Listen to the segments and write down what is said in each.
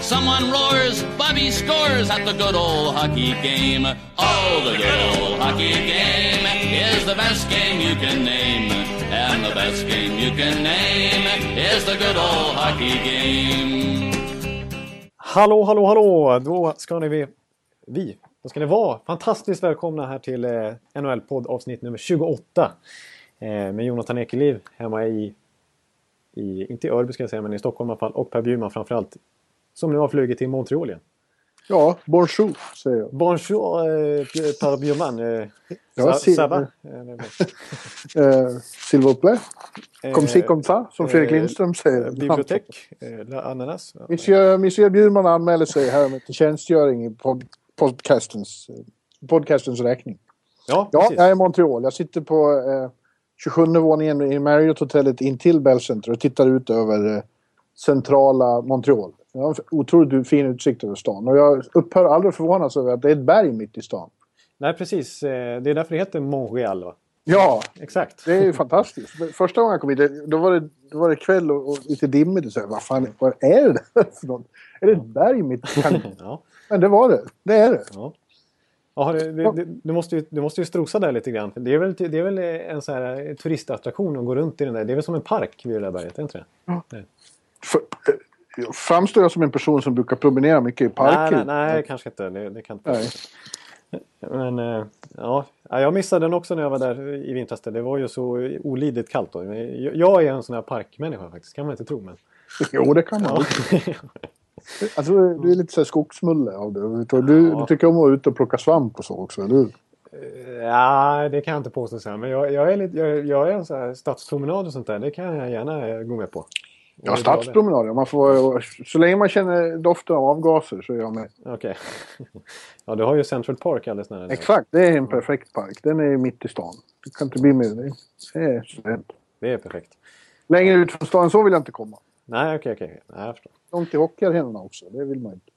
Someone roars, Bobby scores at the good old hockey game. Oh, the good old hockey game is the best game you can name. And the best game you can name is the good old hockey game. Hallå, hallå, hallå! Då ska ni vi, vi, då ska ni vara fantastiskt välkomna här till eh, NHL-podd avsnitt nummer 28. Eh, med Jonathan Ekeliv hemma i, i, inte i Örby ska jag säga, men i Stockholm i alla fall. Och Per Bjurman framförallt. Som nu har flugit till Montreal igen. Ja, bonjour säger jag. Bonjour eh, Per Bjurman. Eh, Ja, si- ça va? Eh, S'il vous plaît. Comme Eh, si comme ça, som Fredrik eh, Lindström säger. Bibliotek, eh, Ananas. Monsieur, Monsieur Bjurman anmäler sig här till tjänstgöring i pod, podcastens, podcastens räkning. Ja, Ja, jag är i Montreal. Jag sitter på eh, 27 våningen i Marriott-hotellet intill Bell Center och tittar ut över eh, centrala Montreal. Jag har otroligt fin utsikt över stan. Och jag upphör aldrig förvånas över att det är ett berg mitt i stan. Nej, precis. Eh, Det är därför det heter Montreal, va? Ja, Exakt. Det är ju fantastiskt. Första gången jag kom hit, då var det, då var det kväll och, och lite dimmigt. Och så vad fan vad är det där för något? Är det ett berg mitt i Ja. Men det var det. Det är det. Ja. Ja, det, det, du, måste ju, du måste ju strosa där lite grann. Det är väl, det är väl en sån här eh, turistattraktion att gå runt i den där. Det är väl som en park vid det där berget, är inte det? För, eh, framstår jag som en person som brukar promenera mycket i parker? Nej, nej, nej, kanske inte. Det, det kan inte. Nej. Men eh, ja, Ja, jag missade den också när jag var där i vintras. Det var ju så olidligt kallt då. Jag är en sån här parkmänniska faktiskt, kan man inte tro. Men... Jo, det kan man. Ja. Alltså, du är lite så här skogsmulle av det. Du, Ja. du tycker om att vara ute och plocka svamp och så också, eller hur? ja, det kan jag inte påstå sen. Men jag, jag är, lite, jag, jag är en sån här stadspromenad och sånt där. Det kan jag gärna eh, gå med på. Ja, stadspromenader. Man får, så länge man känner doften av avgaser så är jag med. Okej. Ja, du har ju Central Park alldeles nära. dig. Exakt, det är en perfekt park. Den är mitt i stan. Det kan inte bli mer. Det det är suveränt. Det är perfekt. Längre ut från stan så vill jag inte komma. Nej, okej, okej. Nej, jag förstår. Långt till hockeyarenorna också. Det vill man inte.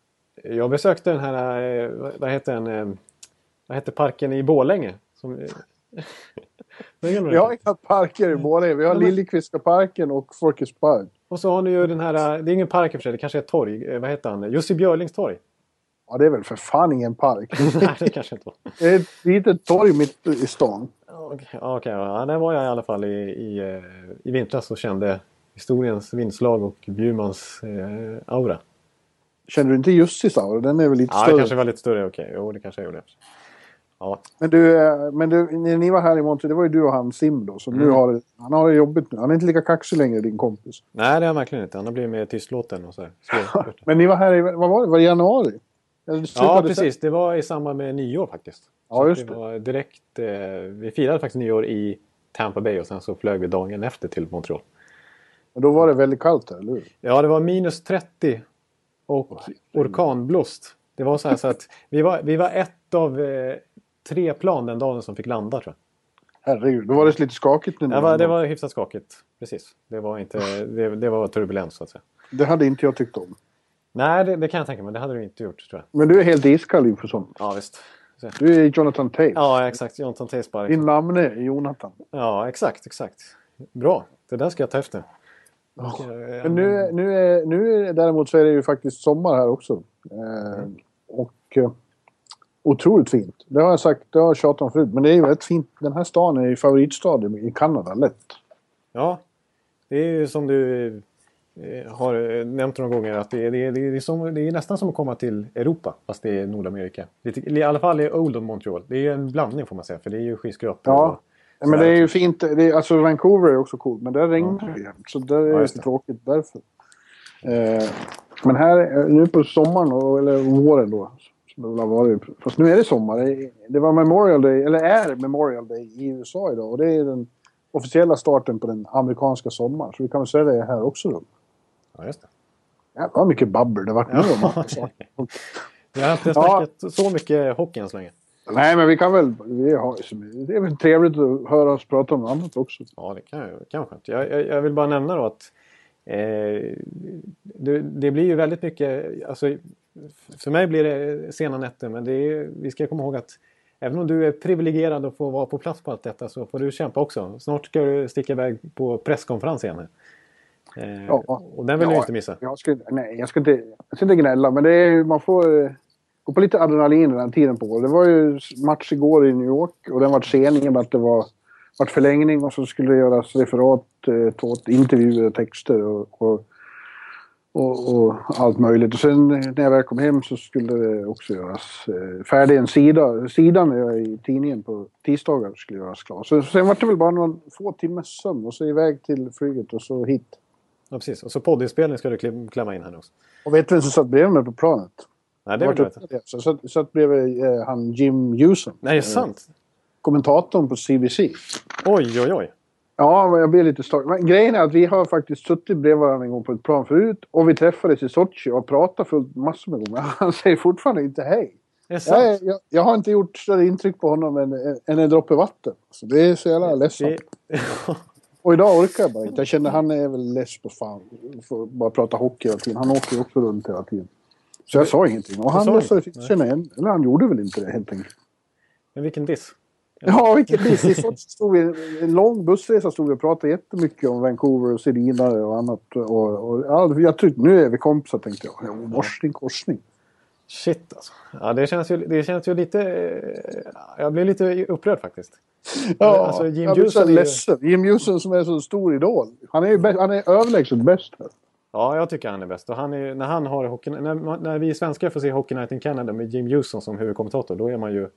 Jag besökte den här, eh, vad- heter den, eh, vad heter parken i Borlänge? Som, Vi har inga parker i Borlänge. Vi har Liljekvista parken och Folkets park. Och så har ni ju den här, det är ingen park i och för sig, det kanske är ett torg. Eh, Vad heter han? Jussi Björlings torg? Ja, det är väl för fan ingen park. Nej, det kanske inte var. Det är ett litet torg mitt i stan. Okej, okej, ja, där var jag i alla fall i, i, eh, i vintras och kände historiens vindslag och Bjurmans eh, aura. Känner du inte Jussis aura? Den är väl lite Ja, det större. kanske var lite större, okej. Jo, det kanske jag gjorde. Ja, Men, du, eh, men du, när ni var här i Montreal, det var ju du och han Sim då. Som Mm. nu har, han har det jobbigt nu. Han är inte lika kaxig längre, din kompis. Nej, det är han verkligen inte. Han har blivit mer tystlåten och så Men ni var här i, vad var det? Var det januari? Ja, precis. Det var i samband med nyår faktiskt. Ja, just det. det. Var direkt, eh, vi firade faktiskt nyår i Tampa Bay och sen så flög vi dagen efter till Montreal. Men då var det väldigt kallt här, eller hur? Ja, det var minus 30 och orkanblåst. Det var så här så att vi var, vi var ett av eh, tre plan den dagen som fick landa tror jag. Herregud, då var det lite skakigt. nu. Det var, det var hyfsat skakigt. Precis. Det var, inte, det, det var turbulens så att säga. det hade inte jag tyckt om. Nej, det, det kan jag tänka mig. Det hade du inte gjort tror jag. Men du är helt iskall inför sånt. Ja, visst. Så. Du är Jonathan Tate. Ja, exakt. Jonathan Tesbar. Din namn är Jonathan. Ja, exakt, exakt. Bra. Det där ska jag ta efter. Jag- Men nu, nu, är, nu är, däremot så är det ju faktiskt sommar här också. Eh, och eh, otroligt fint. Det har jag sagt, det har jag tjatat om förut. Men det är ju väldigt fint. Den här stan är ju favoritstad i Kanada, lätt. Ja, det är ju som du eh, har eh, nämnt några gånger att det är, det är, det är, som, det är nästan som att komma till Europa fast det är Nordamerika. Lite, I alla fall i Old Montreal. Det är en blandning får man säga för det är ju skyskrapor. Ja. och Men det är ju fint. Det är, alltså Vancouver är också coolt, men där regnar det ju jämt. Så där är Ja, det det. tråkigt därför. Eh, men här, eh, nu på sommaren, eller våren då, det väl har varit. Fast nu är det sommar. Det- Det var Memorial Day, eller är Memorial Day i USA idag. Och det är den officiella starten på den amerikanska sommaren. Så vi kan väl säga det här också då. Ja, just det. Jävlar vad mycket babbel det vart nu. Ja, om det- Vi har inte Ja. snackat så mycket hockey än så länge. Nej, men vi kan väl... Vi har, det är väl trevligt att höra oss prata om annat också. Ja, det kan, kan vara Jag, jag, jag vill bara nämna då att eh, det, det, blir ju väldigt mycket... Alltså, för mig blir det sena nätter, men är, vi ska komma ihåg att även om du är privilegierad att få vara på plats på allt detta så får du kämpa också. Snart ska du sticka iväg på presskonferens igen. Eh, ja, och den vill ja, du inte missa. Jag ska, nej, jag ska inte, jag ska inte gnälla, men det är, man får eh, gå på lite adrenalin den här tiden på Det var ju match igår i New York och den var sen i och med att det var, var förlängning och så skulle det göras referat, eh, intervjuer och texter och, och, och, och, allt möjligt. Och sen när jag väl kom hem så skulle det också göras eh, färdig en sida. Sidan i tidningen på tisdagar skulle göras klar. Så sen var det väl bara några få timmars sömn och så iväg till flyget och så hit. Ja, precis. Och så poddinspelning ska du klämma in här också. Och vet du vem som satt bredvid mig på planet? Nej, det vet jag Så satt, satt bredvid eh, han Jim Hewson. Nej, det är sant? Eh, kommentatorn på CBC. Oj, oj, oj. Ja, jag blir lite stolt. Men grejen är att vi har faktiskt suttit bredvid varandra en gång på ett plan förut. Och vi träffades i Sochi och pratat fullt massor med gånger. Han säger fortfarande inte hej. Jag, jag, jag, har inte gjort större intryck på honom än, än en droppe vatten. Så det är så jävla ledsamt. Och idag orkar jag bara inte. Jag känner att han är väl less på fan. Får bara prata hockey hela tiden. Han åker ju också runt hela tiden. Så jag sa ingenting. Och han känna igen. Eller han gjorde väl inte det helt enkelt. Men vilken diss. Ja, vilken. I stod vi, en lång bussresa stod vi och pratade jättemycket om Vancouver och Sedinare och annat. Och, och, ja, jag tyckte nu är vi kompisar tänkte jag. Ja, morsning, korsning. Shit alltså. Ja, det känns ju, det känns ju lite... Jag blir lite upprörd faktiskt. Ja, alltså, Jim jag blir så ledsen. Jim Houston som är så stor idol. Han är ju bäst, han är överlägset bäst här. Ja, jag tycker han är bäst. Och han är, när, han har hockey, när, när vi svenskar får se Hockey Night in Canada med Jim Houston som huvudkommentator, då är man ju...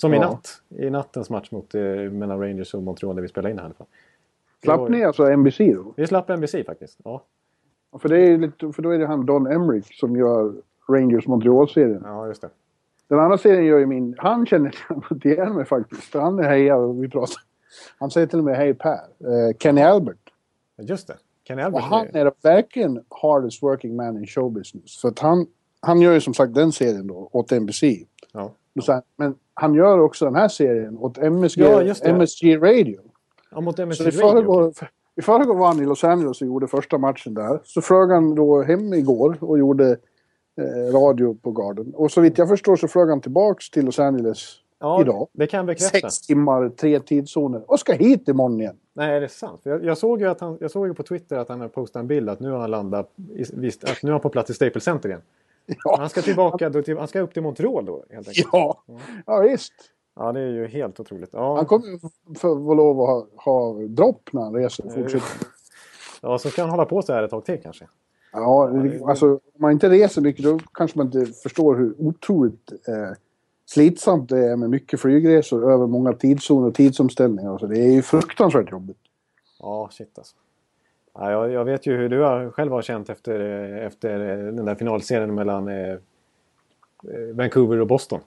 Som i natt. I nattens match mot, eh, mellan Rangers och Montreal där vi spelade in här i alla fall. Slapp ni alltså NBC då? Vi slapp NBC faktiskt, ja. ja för, det är lite, för då är det han Don Emmerich som gör Rangers Montreal-serien. Ja, just det. Den andra serien gör ju min... Han känner inte igen mig faktiskt. För han är heja och vi pratar. Han säger till och med hej Per. Uh, Kenny Albert. Just det. Kenny Albert. Och han är verkligen hardest working man in show business. För att han, han gör ju som sagt den serien då åt NBC. Ja. Men han gör också den här serien åt MSG, ja, MSG Radio. Ja, mot MSG Så i förrgår, I förrgår var han i Los Angeles och gjorde första matchen där. Så flög han då hem igår och gjorde eh, radio på Garden. Och så vitt jag förstår så flög han tillbaks till Los Angeles ja, idag. Det kan bekräfta. Sex timmar, tre tidszoner. Och ska hit imorgon igen. Nej, är det sant? Jag, jag, såg ju att han, jag såg ju på Twitter att han postat en bild att nu har han landat, i, visst, att nu är han på plats i Staples Center igen. Ja. Han ska tillbaka, då, till, han ska upp till Montreal då helt enkelt. Ja, ja visst. Ja, det är ju helt otroligt. Ja. Han kommer få lov att ha, ha dropp när han reser. Fortsätter. Ja, så ska han hålla på så här ett tag till kanske. Ja, alltså om man inte reser mycket då kanske man inte förstår hur otroligt eh, slitsamt det är med mycket flygresor över många tidszoner och tidsomställningar. Så det är ju fruktansvärt jobbigt. Ja, shit alltså. Ja, jag, jag, vet ju hur du har, själv har känt efter, efter den där finalserien mellan eh, eh Vancouver och Boston.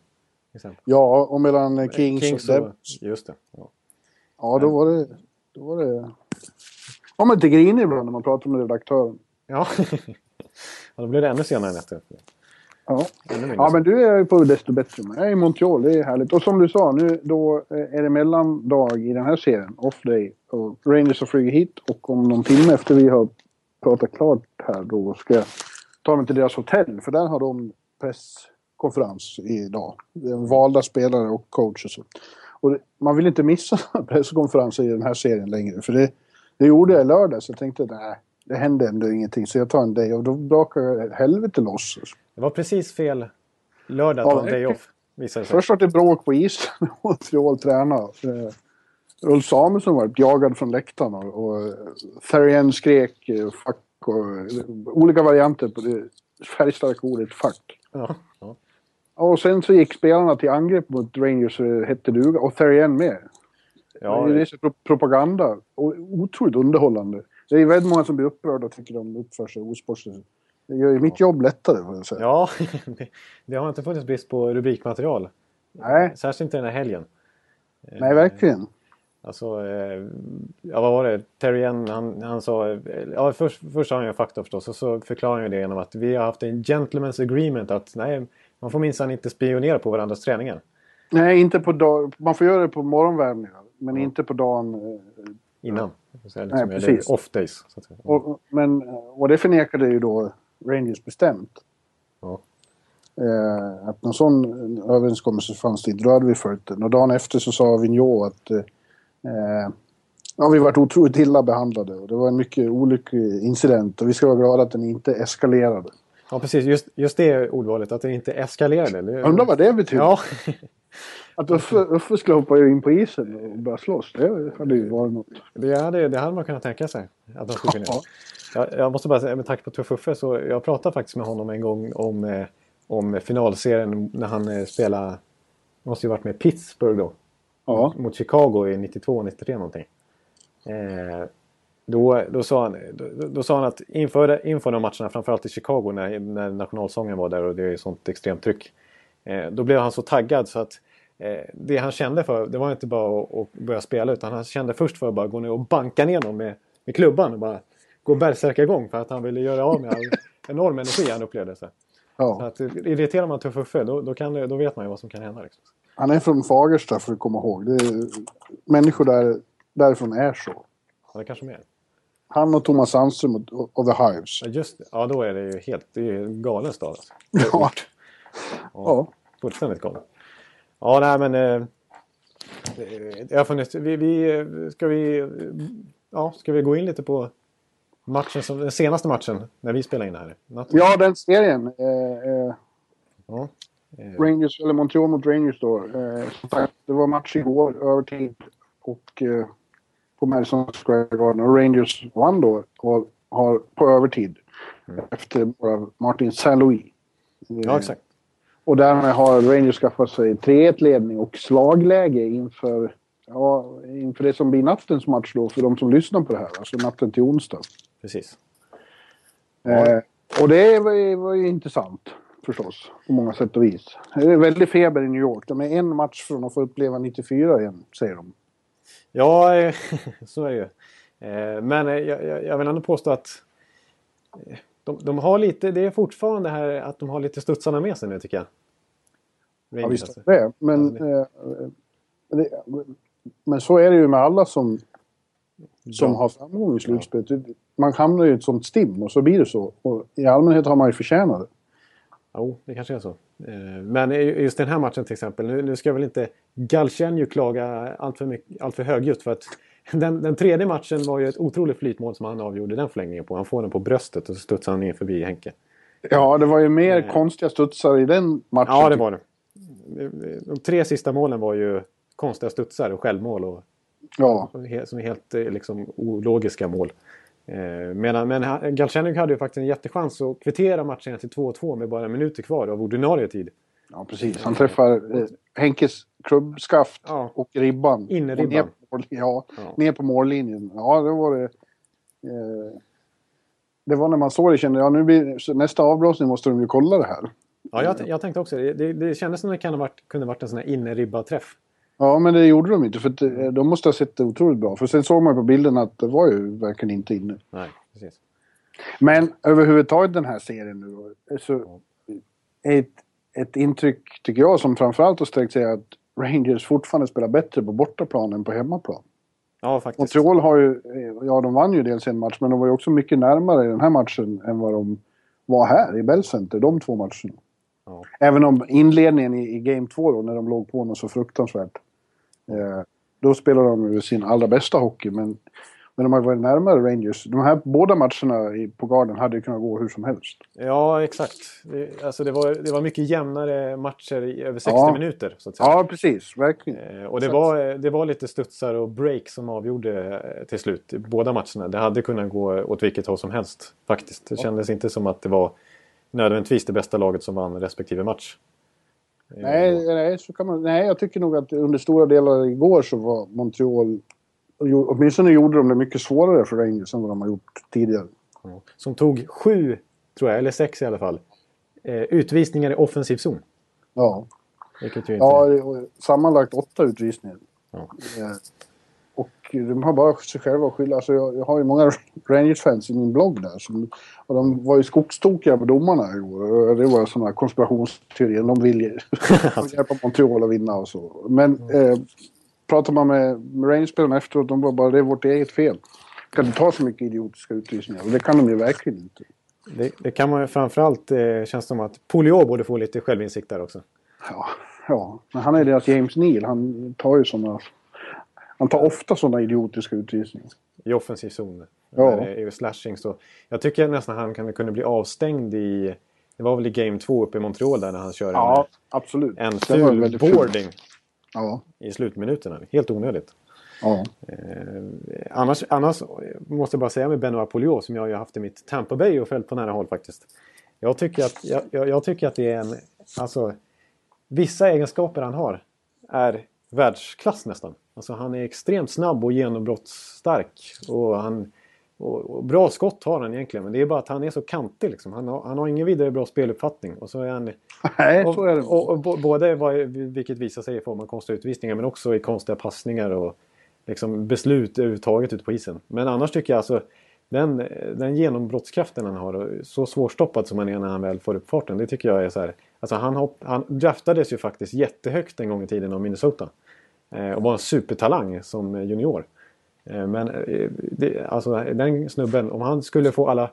Ja, och mellan Kings, Kings och, och Just det. Ja. ja, då var det... Då var det... Ja, man inte grinig ibland när man pratar med redaktören. Ja, ja då blir det ännu senare nästa. Ja. ja, men du är på desto bättre. Jag är i Montreal, det är härligt. Och som du sa, nu då eh, är det mellandag i den här serien, off day. Och Rangers har flugit hit och om någon timme efter vi har pratat klart här då ska jag ta mig till deras hotell. För där har de presskonferens idag. Valda spelare och coach och så. Och man vill inte missa presskonferenser i den här serien längre. För det, det gjorde jag i lördags. Jag tänkte, nej, det hände ändå ingenting. Så jag tar en day och då brakar helvete loss. Det var precis fel lördag att ta en day off. Sig. Först var det bråk på isen. Montreal tränade. Eh, Ulf Samuelsson var jagad från läktaren och, och Therrien skrek eh, fuck och olika varianter på det färgstarka ordet fuck. Ja, ja. Och sen så gick spelarna till angrepp mot Rangers hette duga och Therrien med. Ja, det är så propaganda. Och otroligt underhållande. Det är väldigt många som blir upprörda och tycker de uppför sig osportsligt. Det gör ju mitt jobb lättare får jag säga. Ja, det har inte funnits brist på rubrikmaterial. Nej. Särskilt inte den här helgen. Nej, verkligen. Alltså, eh, ja vad var det? Terry N, han, han sa... Ja, först, först sa han ju fakta förstås och så förklarar han det genom att vi har haft en gentleman's agreement att nej, man får minsann inte spionera på varandras träningar. Nej, inte på dag... Man får göra det på morgonvärmningar. Men inte på dagen. eh, Innan. Nej, liksom, eller precis. off days. Säga. Och, men, och det förnekade ju då Rangers bestämt. Ja. Eh, att någon sån överenskommelse fanns det inte. Då hade vi följt den. Och dagen efter så sa Vigneault att eh, eh, ja, vi varit otroligt illa behandlade. Och det var en mycket olycklig incident. Och vi ska vara glada att den inte eskalerade. ja, precis. Just, just det ordvalet, att det inte eskalerade. Undrar vad det betyder. Ja, Att Uffe, Uffe skulle hoppa in på isen och börja slåss. Det hade ju varit något. det hade, det hade man kunnat tänka sig. Att de skulle kunna. Ja. Jag, jag måste bara säga, med tanke på Tuff Uffe, så jag pratade faktiskt med honom en gång om, eh, om finalserien när han eh, spelade, måste ju varit med Pittsburgh då, Ja. mot Chicago i 92-93 någonting. Eh, då, då, sa han, då, då sa han att inför, inför de matcherna, framförallt i Chicago när, när nationalsången var där och det är sånt extremt tryck. Eh, då blev han så taggad så att det han kände för, det var inte bara att, börja spela utan han kände först för att bara gå ner och banka ner någon med, med klubban och bara gå igång för att han ville göra av med all enorm energi han upplevde. Så. Så ja. att, irriterar man Tuff Uffe då, då, kan då vet man ju vad som kan hända. Liksom. Han är från Fagersta för att komma ihåg. Det är, människor där, därifrån är så. Ja, det kanske mer. Han och Thomas Sandström och, och The Hives. Ja, just det. Ja, då är det ju helt... Det är ju en galen stad. Alltså. Ja. ja. Fullständigt galen. Ja, nej men... Eh, jag har funnit, vi, vi, ska vi... Ja, ska vi gå in lite på matchen som, den senaste matchen när vi spelade in här? Natten. ja, den serien. Eh, eh, Ja. Eh, Rangers, eller Montreal mot Rangers då. Eh, som sagt, det var match igår, övertid. Och eh, på Madison Square Garden. Och Rangers vann då och har på övertid. Efter mål av Martin Saint-Louis. Ja, exakt. Och därmed har Rangers skaffat sig 3-1-ledning och slagläge inför, ja, inför det som blir nattens match då för de som lyssnar på det här. Alltså natten till onsdag. Precis. Eh, och det var ju, var ju intressant förstås, på många sätt och vis. Det är väldigt feber i New York. De är en match från att få uppleva 94 igen, säger de. Ja, eh, så är det ju. Eh, Men eh, jag, jag- jag vill ändå påstå att eh, de, de har lite, det är fortfarande här att de har lite studsarna med sig nu tycker jag. Ja, visst alltså. det. Men, eh, det, men så är det ju med alla som, som Ja. har framgång i slutspelet. Man hamnar ju i ett sånt stim och så blir det så. Och I allmänhet har man ju förtjänat det. Jo, det kanske är så. Eh, Men just den här matchen till exempel. Nu, nu ska jag väl inte Galchenyu klaga allt för, mycket, allt för högljutt. För att den, den tredje matchen var ju ett otroligt flytmål som han avgjorde den förlängningen på. Han får den på bröstet och så studsar han ner förbi Henke. Ja, det var ju mer Eh. konstiga studsar i den matchen. Ja, det var det. De tre sista målen var ju konstiga studsar och självmål. Och, Ja, som är helt eh, liksom, ologiska mål. Eh, medan, men Galchenyuk hade ju faktiskt en jättechans att kvittera matchen till 2-2 med bara minuter kvar av ordinarie tid. ja precis. Han träffar eh, Henkes klubbskaft Ja. och ribban. Innerribban. Mål- ja, Ja. ner på mållinjen. Ja, det var det. Eh, det var när man såg det kände jag, nu blir, nästa avblåsning måste de ju kolla det här. Ja, jag, jag tänkte också det. Det, det kändes som det kan ha varit, kunde varit en sån här innerribba-träff. Ja, men det gjorde de inte. För eh, de måste ha sett det otroligt bra. För sen såg man på bilden att det var ju verkligen inte inne. Nej, precis. Men överhuvudtaget den här serien nu då, så ett, ett intryck tycker jag som framförallt har sträckt sig att Rangers fortfarande spelar bättre på bortaplan än på hemmaplan. Ja, faktiskt. Montreal har ju, ja de vann ju dels en match men de var ju också mycket närmare i den här matchen än vad de var här i Bell Center, de två matcherna. Ja. Även om inledningen i, i Game 2 då, när de låg på något så fruktansvärt. Eh, då spelade de ju sin allra bästa hockey men, men de har varit närmare Rangers. De här båda matcherna på Garden hade ju kunnat gå hur som helst. Ja, exakt. Det, alltså det, var, det var mycket jämnare matcher i över 60 Ja. minuter. Så att säga. Ja, precis. Verkligen. Eh, Och det var, det var lite studsar och break som avgjorde eh, till slut i båda matcherna. Det hade kunnat gå åt vilket håll som helst faktiskt. Det kändes inte som att det var nödvändigtvis det bästa laget som vann respektive match. Eh, Nej, nej, så kan man, nej, jag tycker nog att under stora delar igår så var Montreal... Åtminstone gjorde de det mycket svårare för Rangers än vad de har gjort tidigare. Som tog sju, tror jag, eller sex i alla fall, eh, utvisningar i offensiv zon. Ja, Vilket ju inte... ja sammanlagt åtta utvisningar. Ja. Eh, och de har bara sig själva att skylla. Alltså jag, jag har ju många Rangers-fans i min blogg där. Som, och de var ju skogstokiga på domarna igår. Det var sådana konspirationsteorier. De vill ju hjälpa Montreal att vinna och så. Men eh, pratar man med, Rangers-spelarna efteråt, de var bara det är vårt eget fel. Kan inte ta så mycket idiotiska utvisningar. Och det kan de ju verkligen inte. Det, det kan man ju framförallt, eh, känns som att Polio borde få lite självinsikt där också. Ja, ja. Men han är deras James Neal. Han tar ju sådana... Han tar ofta sådana idiotiska utvisningar. I offensiv zon. Ja. Där det är slashing så. Jag tycker nästan han kan, kunde bli avstängd i... Det var väl i Game 2 uppe i Montreal där när han körde Ja, absolut. en, en Det var ful boarding Ja, i slutminuterna. Helt onödigt. ja. Eh, annars, annars måste jag bara säga med Benoit Poliot som jag har haft i mitt Tampa Bay och följt på nära håll faktiskt. Jag tycker att, jag, jag, jag tycker att det är en... Alltså, vissa egenskaper han har är världsklass nästan. Alltså han är extremt snabb och genombrottsstark. Och, han, och, och bra skott har han egentligen. Men det är bara att han är så kantig liksom. Han har, han har ingen vidare bra speluppfattning. Och så är han... Nej, Och, så är det. och, och, både vad, vilket visar sig i form av konstiga utvisningar men också i konstiga passningar och liksom beslut överhuvudtaget ute på isen. Men annars tycker jag alltså den, den genombrottskraften han har och så svårstoppad som han är när han väl får upp farten. Det tycker jag är så här. Alltså han, hopp, han draftades ju faktiskt jättehögt en gång i tiden av Minnesota. Eh, och var en supertalang som junior. Eh, men eh, det, alltså den snubben, om han skulle få alla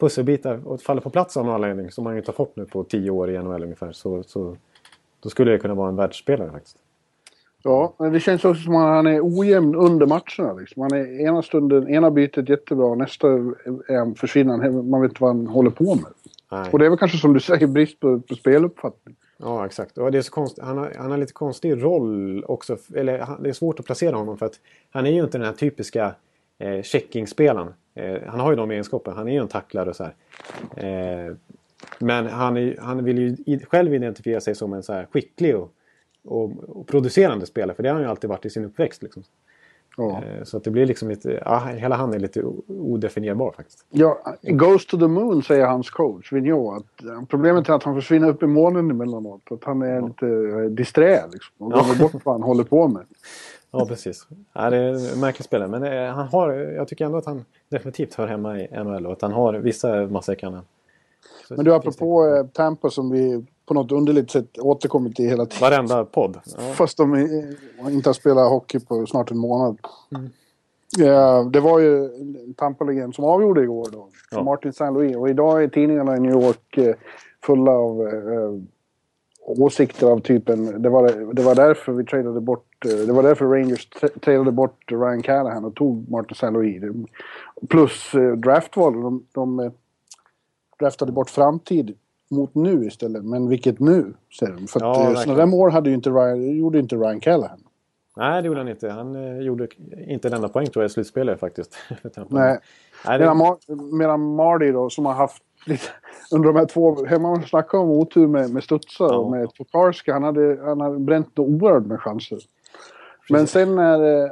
pusselbitar att falla på plats av någon anledning som han inte har fått nu på tio år i NHL ungefär så, så då skulle det kunna vara en världsspelare faktiskt. Ja, men det känns också som att han är ojämn under matcherna. Liksom. Han är ena stunden, ena bytet jättebra, nästa försvinner han. Man vet inte vad han håller på med. Nej. Och det är väl kanske som du säger brist på, på speluppfattning. Ja, exakt. Och det är så konst... han, har, han har lite konstig roll också. Eller det är svårt att placera honom för att han är ju inte den här typiska eh, checkingspelaren. Eh, han har ju de egenskaperna. Han är ju en tacklare och så här. Eh, men han, är, han vill ju själv identifiera sig som en så här skicklig och, och, och producerande spelare. För det har han ju alltid varit i sin uppväxt. Liksom. Ja. Eh, så att det blir liksom lite... Ja, hela han är lite odefinierbar faktiskt. Ja, goes to the moon säger hans coach Vigneault. Att eh, problemet är att han försvinner upp i molnen emellanåt. Att han är lite eh, disträ liksom. Och Ja. glömmer bort vad han håller på med. Ja, precis. Ja, det är en märklig spelare. Men han har, jag tycker ändå att han definitivt hör hemma i NHL och att han har vissa matcher kan han. Men du, apropå Tampa som vi på något underligt sätt återkommer till hela tiden. Varenda podd. Ja. Fast de eh, inte har spelat hockey på snart en månad. Mm. Ja, det var ju Tampa-legend som avgjorde igår då. Ja. Martin St. Louis. Och idag är tidningarna i New York eh, fulla av eh, åsikter av typen... Det var, det var därför vi tradade bort... Eh, det var därför Rangers tra- tradade bort Ryan Callahan och tog Martin St. Louis. Det- Plus eh, draftval. De, de eh, draftade bort framtid mot nu istället. Men vilket nu? Säger de. För Ja, verkligen. sådana där mål hade ju inte Ryan, gjorde inte Ryan Callahan. Nej, det gjorde han inte. Han eh, gjorde inte en enda poäng tror jag i slutspelet faktiskt. Nej. Nej, Medan, det, Mar- medan Marty då, som har haft lite... Under de här två... Hemma man snackar om otur med, med studsar Ja. och med Tokarski. Han hade, han hade bränt oerhört med chanser. Men sen när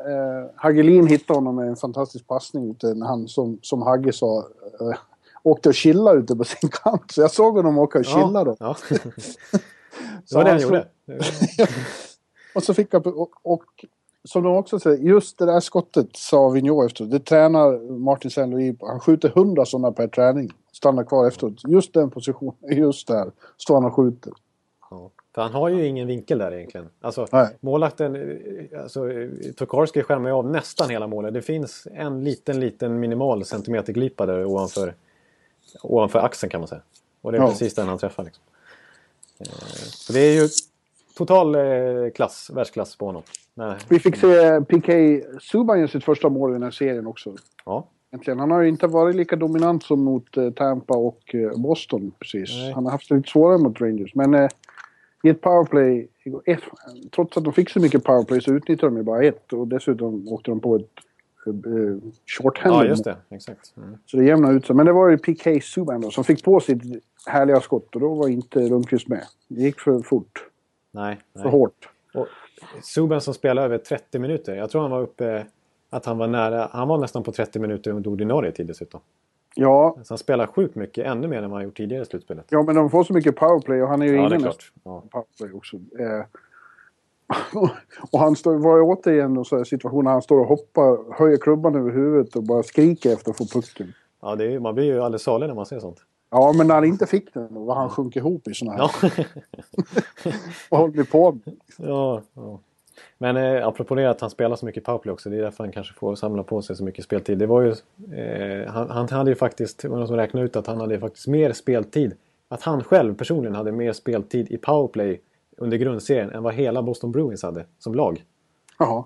eh, Hagelin hittade honom med en fantastisk passning när han som, som Hagge sa eh, åkte och chillade ute på sin kant. Så jag såg honom åka och chilla då. Ja. det var det han gjorde. Och så fick han... Och, och som de också säger, just det där skottet sa Vigneault efteråt. Det tränar Martin Saint Louis på. Han skjuter hundra sådana per träning. Stannar kvar efteråt. Just den positionen, just där, står han och skjuter. Ja. För han har ju ingen vinkel där egentligen. Alltså, Nej. målvakten, eh, alltså, eh, Tokarski skärmar ju av nästan hela målet. Det finns en liten, liten minimal centimeterglipa där ovanför, ovanför axeln kan man säga. Och det är Ja. precis den han träffar. Liksom. Eh, Så det är ju total eh, klass, världsklass på honom. Nej. Vi fick se PK Subban sitt första mål i den här serien också. Ja. Äntligen. Han har ju inte varit lika dominant som mot eh, Tampa och Boston precis. Nej. Han har haft det lite svårare mot Rangers. Men eh, i ett powerplay, ett, trots att de fick så mycket powerplay så utnyttjade de ju bara ett. Och dessutom åkte de på ett shorthanded ja, just det. Exakt. Mm. Så det jämnade ut sig. Men det var ju PK Subban då som fick på sitt härliga skott och då var inte Lundqvist med. Det gick för fort, Nej. för nej. hårt. Och Subban som spelade över 30 minuter. Jag tror han var uppe... Att han var nära... Han var nästan på 30 minuter under ordinarie tid dessutom. Ja, Så han spelar sjukt mycket, ännu mer än vad han gjort tidigare i slutspelet. ja, men de får så mycket powerplay och han är ju Ja, ingen klart. Ja. powerplay också. Eh, och han står, var återigen en sån här situation när han står och hoppar, höjer klubban över huvudet och bara skriker efter att få pucken. Ja, det är, man blir ju alldeles salig när man ser sånt. Ja, men när han inte fick den, då var han sjunk ihop i såna här. Ja, Vad håller vi på med? ja, ja. Men eh, apropå det att han spelar så mycket powerplay också. Det är därför han kanske får samla på sig så mycket speltid. Det var ju, eh, han, han hade ju faktiskt, det var någon som räknade ut att han hade faktiskt mer speltid. Att han själv personligen hade mer speltid i powerplay under grundserien än vad hela Boston Bruins hade som lag. Jaha.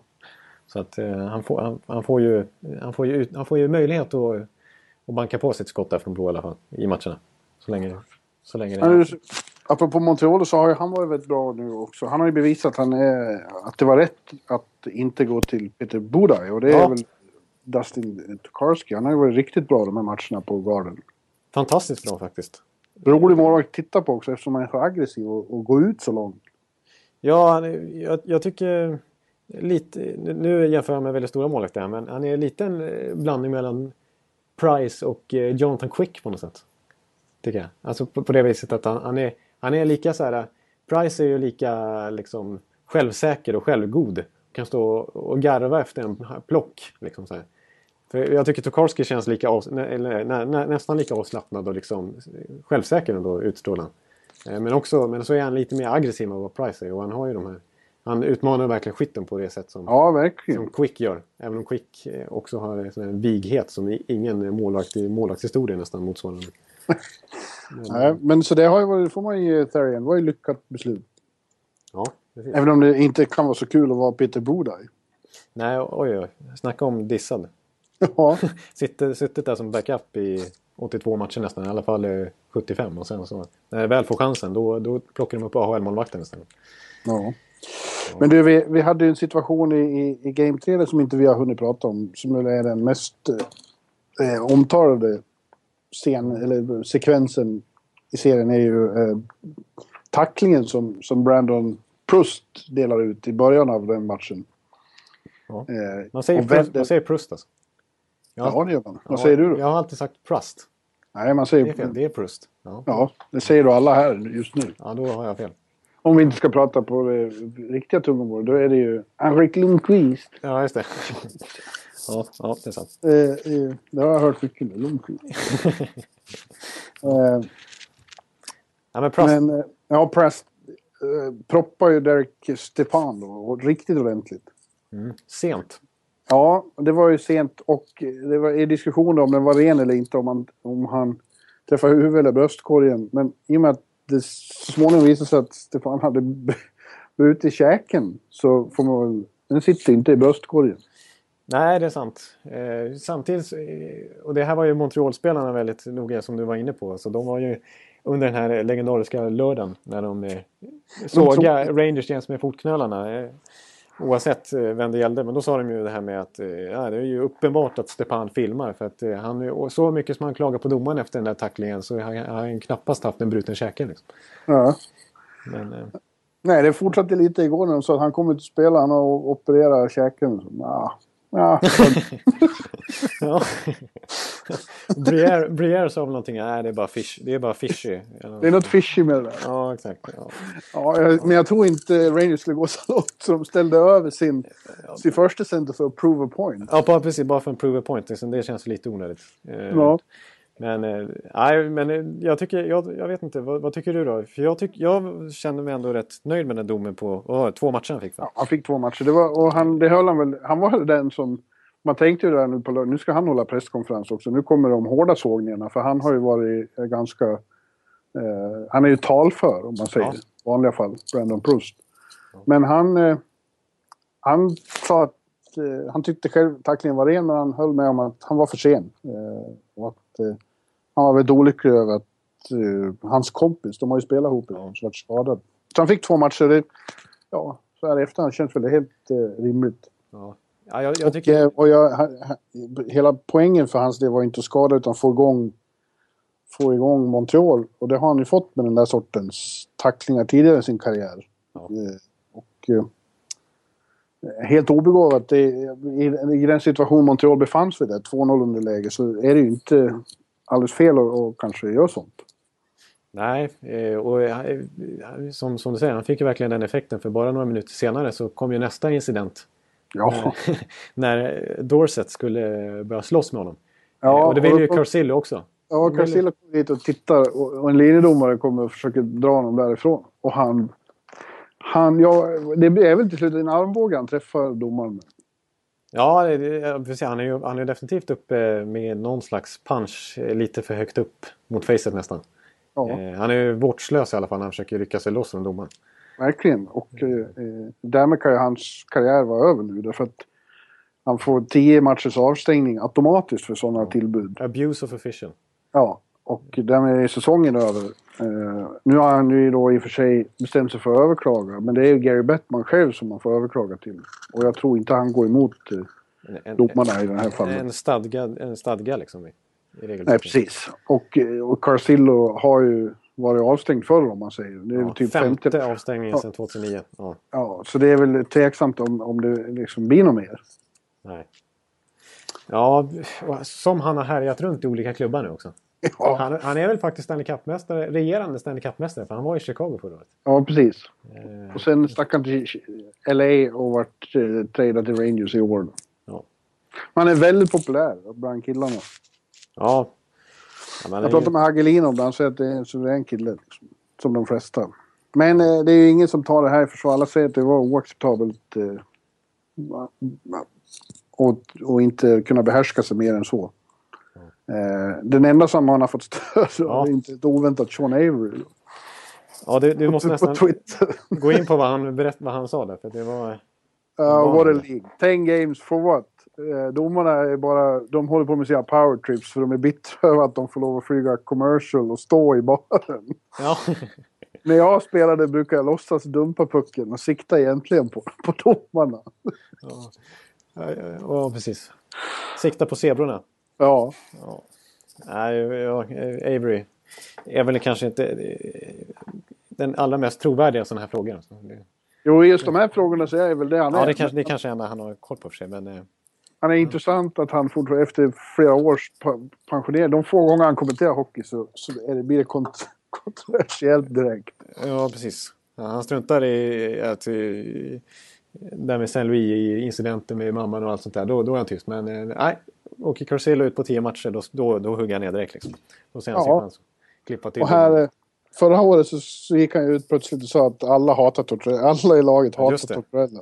Så att eh, han, får, han, han, får ju, han, får ju, han får ju möjlighet att, att banka på sitt skott där från blå i alla fall i matcherna. Så länge, så länge det är, apropå Montreal så har ju han varit väldigt bra nu också. Han har ju bevisat att, han är, att det var rätt att inte gå till Peter Budaj. Och det är Ja. väl Dustin Tokarski. Han har ju varit riktigt bra de här matcherna på Garden. Fantastiskt bra faktiskt. Rolig målvakt att titta på också eftersom han är så aggressiv och, och går ut så långt. Ja, han är- jag, jag tycker lite... Nu jämför jag med väldigt stora målvakter här, men han är lite en eh, blandning mellan Price och eh, Jonathan Quick på något sätt. Tycker jag. Alltså på, på det viset att han, han, är, han är lika så här... Eh, Price är ju lika liksom självsäker och självgod. Kan stå och, garva efter en plock. Liksom så här. För jag tycker Tokarski känns lika nä, eller, nä, nä, nästan lika avslappnad och liksom självsäker ändå utstrålar men, också, men så är han lite mer aggressiv än vad Price är. Och han har ju de här... Han utmanar verkligen skytten på det sätt som, Ja, som Quick gör. Även om Quick eh, också har en vighet som ingen målvakt i målvaktshistoria nästan motsvarar. Nej, men så det har ju får man ge Therian. Det var ju lyckat beslut. Ja, precis. Även om det inte kan vara så kul att vara Peter Budaj. Nej, oj, oj. Snacka om dissad. Ja, Sitter, suttit där som backup i 82 matcher nästan. I alla fall eh, 75. Och sen så, när det väl får chansen då, då plockar de upp AHL-målvakten istället. ja. Men du, vi, vi hade ju en situation i, i, i Game 3 som inte vi har hunnit prata om. Som är den mest eh, omtalade scen, eller sekvensen i serien är ju eh, tacklingen som, som Brandon Prust delar ut i början av den matchen. Ja. Eh, Man säger, Prust, man säger Prust alltså. Ja, det gör man. Vad Ja, säger du då? Jag har alltid sagt Prust. Nej, man Det är säger... fel. Det är Prust. Ja. Ja, det säger du alla här just nu. ja, då har jag fel. Om vi inte ska prata på det riktiga tungomålet, då är det ju Henrik Lundqvist. Ja, just det. ja, ja, det är sant. Eh, eh, det har jag hört mycket nu. Lundqvist. eh, Ja, men Prust. men, eh, ja, Prest eh, proppar ju Derek Stepan då, och riktigt ordentligt. Sent. Ja, det var ju sent och det var i diskussioner om den var ren eller inte, om han, om han träffade huvudet eller bröstkorgen. Men i och med att det så småningom visade sig att Stefan hade brutit käken så får man väl... Den sitter inte i bröstkorgen. Nej, det är sant. Eh, samtidigt, eh, och det här var ju Montreal-spelarna väldigt noga som du var inne på. Så de var ju under den här legendariska lördagen när de eh, sågade Rangers jäms med fotknölarna. Eh, oavsett eh, vem det gällde. Men då sa de ju det här med att eh, ja, det är ju uppenbart att Stepan filmar. För att eh, han, så mycket som han klagar på domaren efter den där tacklingen så har han, knappast haft en bruten käke. Liksom. Ja. Men, eh, Nej, det fortsatte lite igår när de sa att han kommer inte spela, han har opererat käken. Så, ja. Briere, Briere sa väl någonting, nej det är bara, fish, det är bara fishy. Det är något fishy med det där. Ja, exakt. Ja. Ja, men jag tror inte Rangers skulle gå så långt så de ställde över sin, sin första center för att prove a point. Ja, precis. Bara för en prove a point. Liksom, det känns lite onödigt. Eh, Ja. Men, eh, nej, men eh, jag tycker, jag, jag vet inte, vad, vad tycker du då? För jag, tyck, jag känner mig ändå rätt nöjd med den domen på oh, två matcher han fick va? Ja, han fick två matcher. Det var, och han, det höll han väl. Han var väl den som... Man tänkte ju där nu på lördag, nu ska han hålla presskonferens också. Nu kommer de hårda sågningarna för han har ju varit eh, ganska... Eh, han är ju talför om man säger Ja. I vanliga fall, Brandon Proust. Men han... Eh, han sa att han tyckte själv tacklingen var ren men han höll med om att han var för sen. Eh, och att eh, han var väldigt olycklig över att eh, hans kompis, de har ju spelat ihop idag, så varit skadad. Så han fick två matcher. Det, ja, så här i efterhand känns väl det helt eh, rimligt. Ja. Ja, jag, jag Och, tycker... eh, och jag, hela poängen för hans del var inte att skada utan få igång, få igång Montreal. Och det har han ju fått med den där sortens tacklingar tidigare i sin karriär. Ja. Eh, och helt obegåvat. I, I den situation Montreal befann sig i, där 2-0 underläge, så är det ju inte alldeles fel att, att kanske göra sånt. Nej, eh, och eh, som, som du säger, han fick ju verkligen den effekten för bara några minuter senare så kom ju nästa incident. Ja. när Dorset skulle börja slåss med honom. ja och det vill ju Carcillo också. Ja, Carcillo kommer dit och tittar och en linjedomare kommer och försöker dra honom därifrån. Och han... han ja, det är väl till slut en armbåge han träffar domaren med. Ja, säga, han är ju han är definitivt uppe med någon slags punch eh, lite för högt upp mot facet nästan. Ja, Eh, han är ju vårdslös i alla fall när han försöker rycka sig loss från domaren. verkligen. Och eh, eh, därmed kan ju hans karriär vara över nu. Därför att han får tio matchers avstängning automatiskt för sådana tillbud. Abuse of official. Ja, och därmed är säsongen över. Eh, nu har han ju då i och för sig bestämt sig för att överklaga. Men det är ju Gary Bettman själv som man får överklaga till. Och jag tror inte han går emot en, domarna i det här fallet. en, stadga, en stadga liksom i, i. Nej, precis. Och, eh, och Carcillo har ju varit avstängd förr om man säger. Det är Ja, typ femte 50. avstängningen Ja. sedan 2009. Ja, Ja, så det är väl tveksamt om, om det liksom blir något mer. nej. Ja, som han har härjat runt i olika klubbar nu också. Ja, Han, han är väl faktiskt Stanley Cup-mästare, regerande Stanley Cup-mästare för han var i Chicago förra året. ja precis. Eh, Och sen stack han till LA och vart eh, tradad till Rangers i år. Ja. Man är väldigt populär bland killarna. ja. ja Jag pratade med Hagelin om det. Han säger att det är en suverän kille. Liksom, som de flesta. Men eh, det är ju ingen som tar det här i försvar. Alla säger att det var oacceptabelt. Eh, och, och inte kunna behärska sig mer än så. Eh, den enda som han har fått stöd Ja. av är inte ett oväntat Sean Avery. ja, du, du måste nästan gå in på vad han, berätt, vad han sa där. För det var... Vad what a league. Ten games for what? Eh, domarna är bara... De håller på med sina power trips för de är bittra över att de får lov att flyga commercial och stå i baren. Ja, När jag spelade brukade jag låtsas dumpa pucken och sikta egentligen på, på domarna. ja. Ja, ja, ja, precis. Sikta på zebrorna. Ja, Ja. Nej, ja, Avery är väl kanske inte eh, den allra mest trovärdiga i sådana här frågor. Jo just de här frågorna så är väl det han är. Ja, det kanske, det kanske är enda han har koll på för sig. Men, eh, Han är intressant att han fortfarande efter flera års pensionering, de få gånger han kommenterar hockey så, så är det, blir det kont- kontroversiellt direkt. ja, precis. Ja, han struntar i att... Där med Saint Louis i incidenten med mamman och allt sånt där. Då, då är han tyst. Men eh, nej, åker Carcillo ut på tio matcher då, då, då hugger han ner direkt. Liksom. Då ser han Ja. klippa till. Och här, eh, förra året så, så gick han ut plötsligt och sa att alla hatar Tortorella. Alla i laget hatar. Tortorella.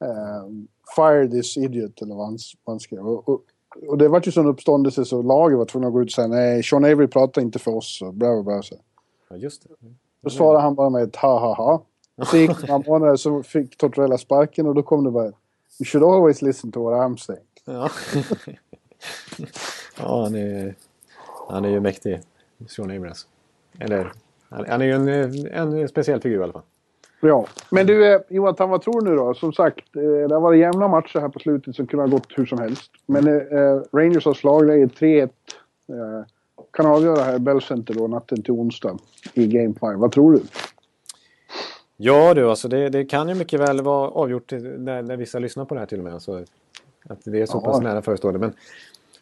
Eh, fire this idiot eller vad han, vad han skrev. Och, och, och det var ju sån uppståndelse så laget var tvungna att gå ut och säga nej, Sean Avery pratar inte för oss. Och bla, bla, bla, så. Ja, just det. Då svarade han bara med ett ha ha ha. Så gick det några månader så fick Tortorella sparken och då kom det bara You should always listen to what I'm saying. Ja, ja han, är, han är ju mäktig. Sean alltså. Eller, han, han är ju en, en speciell figur i alla fall. Ja, men du eh, Jonathan, vad tror du nu då? Som sagt, eh, det har varit jämna matcher här på slutet som kunde ha gått hur som helst. Men eh, Rangers har slagläge 3-1. Eh, kan avgöra här i Bell Center då natten till onsdag i Game 5. Vad tror du? Ja du, alltså det, det kan ju mycket väl vara avgjort när, när vissa lyssnar på det här till och med. Alltså, att det är så Ja. pass nära förestående. Men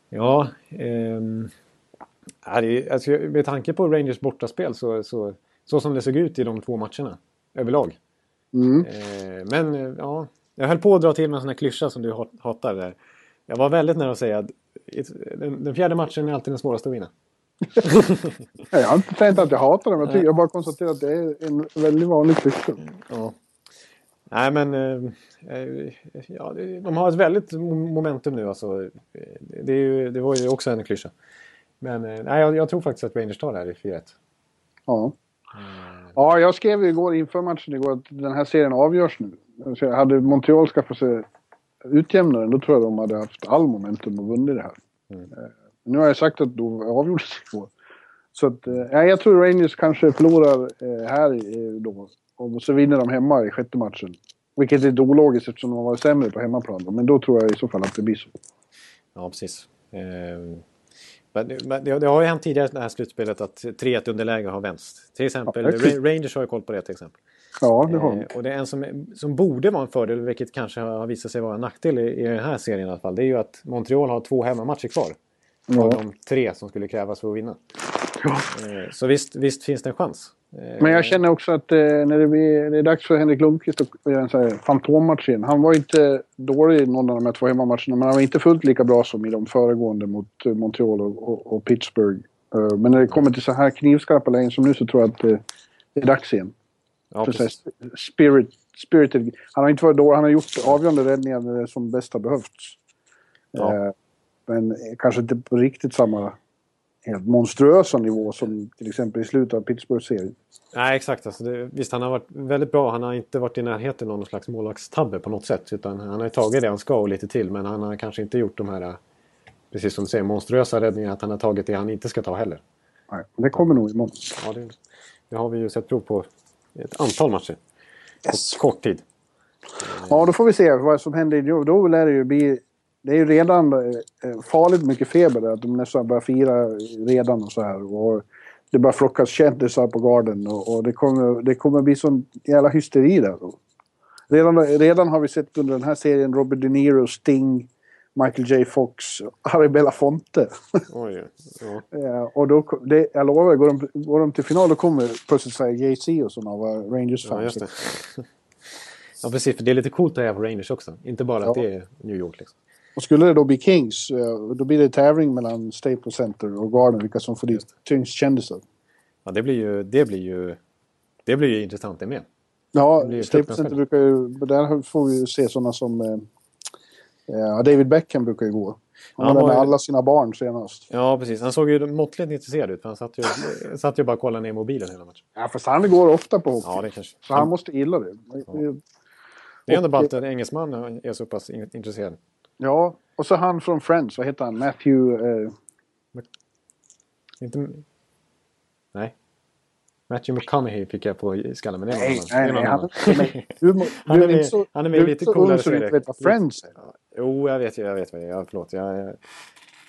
ja, det är- alltså, med tanke på Rangers bortaspel så, så, så som det såg ut i de två matcherna överlag. Mm. Eh, men eh, ja, jag höll på att dra till med en sån här klyscha som du hat- hatar. Där. Jag var väldigt nära att säga att den, den fjärde matchen är alltid den svåraste att vinna. Jag har inte tänkt att jag hatar dem. Jag, tycker, jag bara konstaterar att det är en väldigt vanlig klyscha. Ja. Nej men eh, eh, ja, de har ett väldigt mo- momentum nu alltså. Eh, Det, ju, det var ju också en klyscha. Men eh, nej, jag, jag tror faktiskt att Rangers tar det här i 4-1. Ja. Ja, jag skrev ju igår inför matchen igår att den här serien avgörs nu. Så hade Montreal skaffat sig utjämnaren då tror jag de hade haft all momentum och vunnit det här. Mm. Nu har jag sagt att då avgjordes igår. Så att, eh, ja, jag tror Rangers kanske förlorar eh, här eh, då. Och så vinner de hemma i sjätte matchen. Vilket är lite ologiskt eftersom de var sämre på hemmaplan. då. Men då tror jag i så fall att det blir så. Ja, precis. Eh, men, men det, det har ju hänt tidigare i det här slutspelet att 3-1 underläge har vänts. Till exempel Ja, Rangers har ju koll på det till exempel. Ja, det har de. Eh, och det är en som, som borde vara en fördel, vilket kanske har visat sig vara en nackdel i, i den här serien i alla fall. Det är ju att Montreal har två hemmamatcher kvar. Av de tre som skulle krävas för att vinna. Ja. Eh, Så visst, visst finns det en chans. Eh, Men jag känner också att eh, när det, blir, det är dags för Henrik Lundqvist att göra en sån här fantommatch igen. Han var inte dålig i någon av de här två hemmamatcherna, men han var inte fullt lika bra som i de föregående mot Montreal och, och, och Pittsburgh. Men när det kommer till så här knivskarpa lägen som nu så tror jag att det är dags igen. ja, för spirit, spirited. Han har inte varit dålig, han har gjort avgörande räddningar när det som bäst har behövts. Ja. Men kanske inte på riktigt samma helt monstruösa nivå som till exempel i slutet av Pittsburgh-serien. Nej, exakt. Alltså det, visst, han har varit väldigt bra. Han har inte varit i närheten av någon slags målvaktstabbe på något sätt. Utan han har tagit det han ska och lite till. Men han har kanske inte gjort de här, precis som du säger, monstruösa räddningarna. Att han har tagit det han inte ska ta heller. Nej, men det kommer nog imorgon. Ja, det, det har vi ju sett prov på ett antal matcher. Yes. På kort tid. Ja, då får vi se vad som händer. Då lär det ju bli... Det är ju redan eh, farligt mycket feber där. Att de nästan börjar fira redan och så här. Och det börjar flockas kändisar på garden och, och det, kommer, det kommer bli sån jävla hysteri där. Redan, redan har vi sett under den här serien Robert De Niro, Sting, Michael J Fox, Harry Belafonte. Oj, ja. Eh, och då, det, jag lovar, går de, går de till final då kommer plötsligt säga Jay-Z och sådana vara ja, Rangers-fans. just det. Ja, precis. För det är lite coolt att heja på Rangers också. Inte bara att Ja. det är New York. Liksom. Och skulle det då bli Kings, eh, då blir det tävling mellan Staples Center och Garden, vilka som får dit tyngst kändisar. Ja, det blir ju, det blir ju, det blir ju intressant det med. Ja, Det Staples. Center brukar ju... Där får vi ju se sådana som... Eh, ja, David Beckham brukar ju gå. Han Ja, var han med var ju- alla sina barn senast. Ja, precis. Han såg ju måttligt intresserad ut. Han satt ju, satt ju bara och kollade ner i mobilen hela matchen. Ja, fast han går ofta på hockey. Ja, det kanske. Så han måste gilla det. Det är ändå bara att en engelsman är så pass in- intresserad. Ja, och så han från Friends, vad heter han? Matthew... Eh, Inte... Nej. Matthew McConaughey fick jag på skallen, men det är nej, nej, nej. Han, du, Han är med- så- han är med du lite så coolare så du vet vad Friends är. Jo, jag vet, jag vet vad det är. Ja, förlåt. Jag,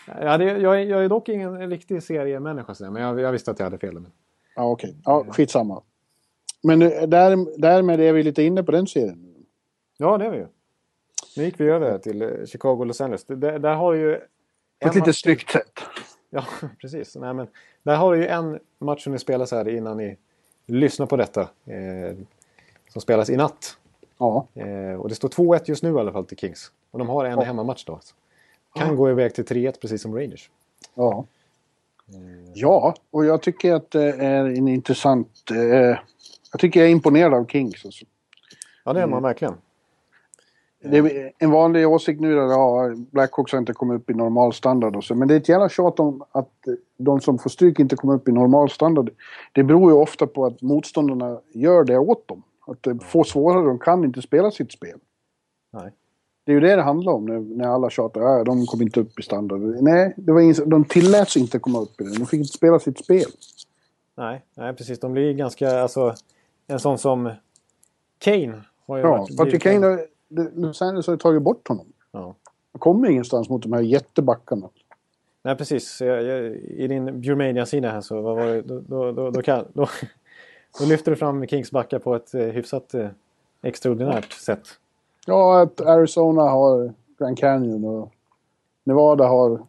jag, jag, är- jag är dock ingen riktig seriemänniska, men jag, jag visste att jag hade fel. Men... Ja, okej. Ja, skitsamma. Men eh, där, därmed är vi lite inne på den serien. Ja, det är vi ju. Nu gick vi över till eh, Chicago Los Angeles. Där, där har ju... På ett lite snyggt sätt. Ja, precis. Nej, men där har du ju en match som ni spelar så här innan ni lyssnar på detta. Eh, som spelas i natt. Ja. Eh, och det står 2-1 just nu i alla fall till Kings. Och de har en Ja. hemmamatch då. Alltså. Kan gå iväg till 3-1 precis som Rangers. Ja. Ja, och jag tycker att det är en intressant... Eh, jag tycker jag är imponerad av Kings. Alltså. Ja, det är man Mm. verkligen. Det är en vanlig åsikt nu är att ja, Blackhawks har inte kommit upp i normal standard och så. Men det är ett jävla tjat om att de som får stryk inte kommer upp i normal standard. Det beror ju ofta på att motståndarna gör det åt dem. Att det får svårare, de kan inte spela sitt spel. Nej. Det är ju det det handlar om när, när alla tjatar ja, de kom inte upp i standard. Nej, det var ingen, de tilläts inte komma upp i det. De fick inte spela sitt spel. Nej, nej, precis. De blir ganska... Alltså, en sån som Kane har ju Ja, varit... Patrick Kane, Los Angeles har ju tagit bort honom. Ja. Han kommer ingenstans mot de här jättebackarna. Nej, precis. Jag, jag, I din Bjurmania-sida här så vad var det, då, då, då, då, kan, då, då lyfter du fram Kings backar på ett eh, hyfsat eh, extraordinärt sätt. Ja, att Arizona har Grand Canyon och Nevada har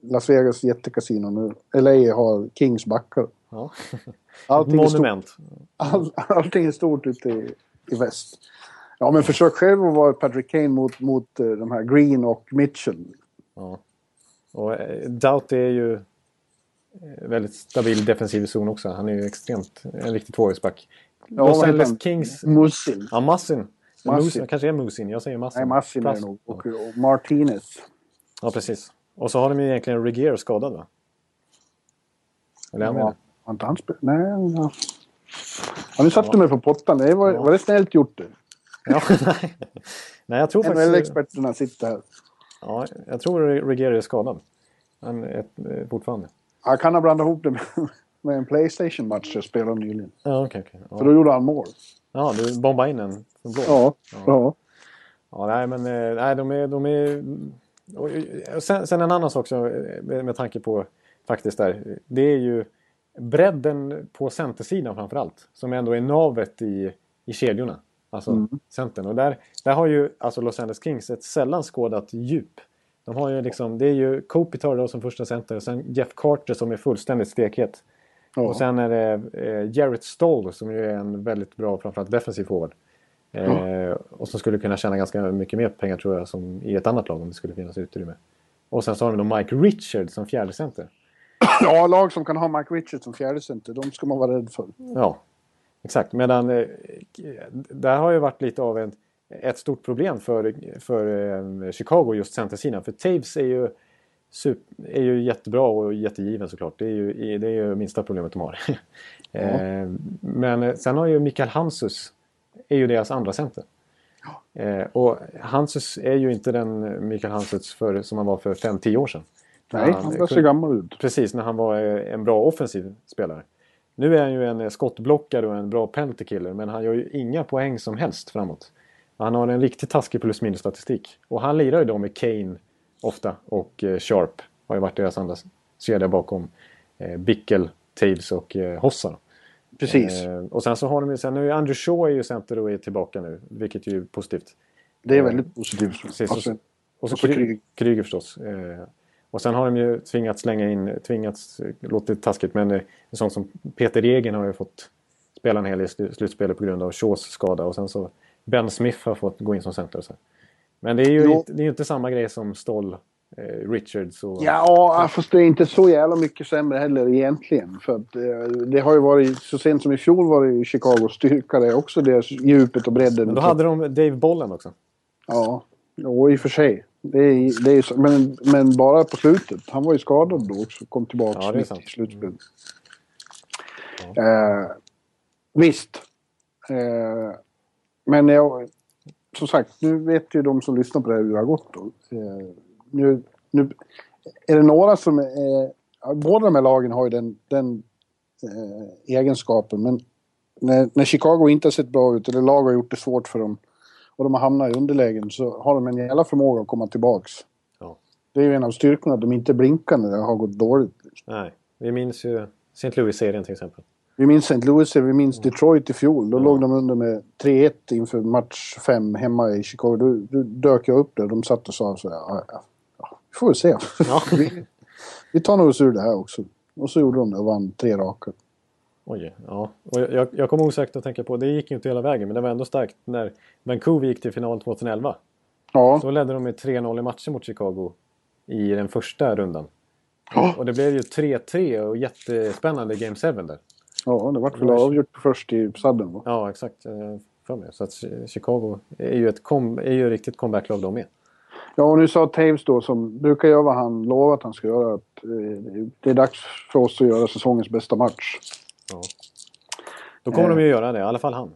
Las Vegas jättekasino nu. LA har Kings backar. Ja. Allting är, stort, Monument. all, allting är stort ute i, i väst. Ja, men försök själv att vara Patrick Kane mot, mot eh, de här Green och Mitchell. Ja. Och eh, Doughty är ju eh, väldigt stabil defensiv zon också. Han är ju extremt en riktig tvåvägsback. Ja, Los Angeles han? Kings... Musin. Ja, Massin. Musin. Kanske är Musin. Jag säger Massin. Nej, Massin är det nog. Och, och Martinez. Ja, precis. Och så har de ju egentligen Regier skadad va? Eller är han med? Ja, har inte han spelat? Nej. Ja. Ja, nu satte du mig på pottan. Det var, Ja. var det snällt gjort det? Ja, nej. nej, jag tror faktiskt... NHL-experterna sitter här. Ja, jag tror Regier är skadad. Han är eh, fortfarande. Jag kan ha blandat ihop det med, med en Playstation-match jag spelade nyligen. Ja, okej. okej. För då Ja. gjorde han mål. ja, du bombade in en från blå. Ja. ja. Ja, nej, men eh, nej, de är... De är och, eh, sen, sen en annan sak med, med tanke på faktiskt där. Det är ju bredden på centersidan framför allt. Som ändå är navet i, i kedjorna. Alltså Mm. centern. Och där, där har ju alltså Los Angeles Kings ett sällan skådat djup. De har ju liksom, det är ju Kopitar då som första center och sen Jeff Carter som är fullständigt stekhet. Ja. Och sen är det eh, Jarrett Stoll som ju är en väldigt bra, framförallt defensiv forward. Eh, och som skulle kunna tjäna ganska mycket mer pengar tror jag som i ett annat lag om det skulle finnas utrymme. Och sen så har de då Mike Richard som fjärde center. ja, lag som kan ha Mike Richards som fjärde center, de ska man vara rädd för. Ja, exakt. Medan eh, där har ju varit lite av en, ett stort problem för, för eh, Chicago just centersidan. För Taves är ju, super, är ju jättebra och jättegiven såklart. Det är ju, det är ju minsta problemet de har. eh, men sen har ju Mikael Hansus är ju deras andra center. Eh, och Hansus är ju inte den Mikael Hansus för, som han var för 5-10 år sedan. Nej, Han han börjar kunde- se gammal ut. Precis, när han var en bra offensiv spelare. Nu är han ju en eh, skottblockare och en bra penalty killer, men han gör ju inga poäng som helst framåt. Han har en riktigt taskig plus minus statistik. Och han lirar ju då med Kane ofta och eh, Sharp har ju varit deras andra kedja bakom eh, Bickel, Taves och eh, Hossa. Precis. Eh, och sen så har de ju, sen nu är Andrew Shaw är ju center och är tillbaka nu, vilket ju är positivt. Det är väldigt positivt. Precis, Alltså, och, och så och så Kry- Kryger. Kryger förstås. Eh, och sen har de ju tvingats slänga in, tvingats, låter taskigt, men en sån som Peter Egen har ju fått spela en hel del i slu- slutspelet på grund av Shaws skada. Och sen så Ben Smith har fått gå in som center. Och så. Men det är ju inte, det är inte samma grej som Stoll, eh, Richards och... Ja, fast det är inte så jävla mycket sämre heller egentligen. För att, eh, det har ju varit, så sent som i fjol var det ju Chicagos styrka det också deras djupet och bredden. Men då hade de Dave Bollen också. Ja, och i och för sig. Det är, det är, men, men bara på slutet. Han var ju skadad då också. Kom tillbaka Ja, mitt sant. i slutspelet. Eh, visst. Eh, men jag, som sagt, nu vet ju de som lyssnar på det här hur det har gått. Då. Eh, nu, nu är det några som är... ja, Båda de här lagen har ju den, den eh, egenskapen. Men när, när Chicago inte har sett bra ut eller lag har gjort det svårt för dem och de har hamnat i underlägen så har de en jävla förmåga att komma tillbaks. Ja. Det är ju en av styrkorna, att de inte blinkar när det har gått dåligt. Nej, vi minns ju St. Louis-serien till exempel. Vi minns St. Louis, vi minns Detroit i fjol. Då låg de under med 3-1 inför match 5 hemma i Chicago. Då, då dök jag upp där. De satt och sa så här, ja, ja, ja, vi får väl se. Vi, vi tar nog oss ur det här också. Och så gjorde de det och vann tre raka. Oj, ja. Och jag- jag, kommer osökt att tänka på, det gick ju inte hela vägen, men det var ändå starkt när Vancouver gick till final 2011. Ja, Då ledde de med 3-0 i matcher mot Chicago i den första rundan. Ja. Och det blev ju 3-3 och jättespännande Game 7 där. ja det vart väl avgjort först i sadden. Va? Ja, exakt. För mig. Så att Chi- Chicago är ju ett kom, är ju ett riktigt comeback-lag de med. Ja, och nu sa Taves då, som brukar göra vad han lovar att han ska göra, att eh, det är dags för oss att göra säsongens bästa match. Ja. Då kommer Eh. de ju göra det, i alla fall han.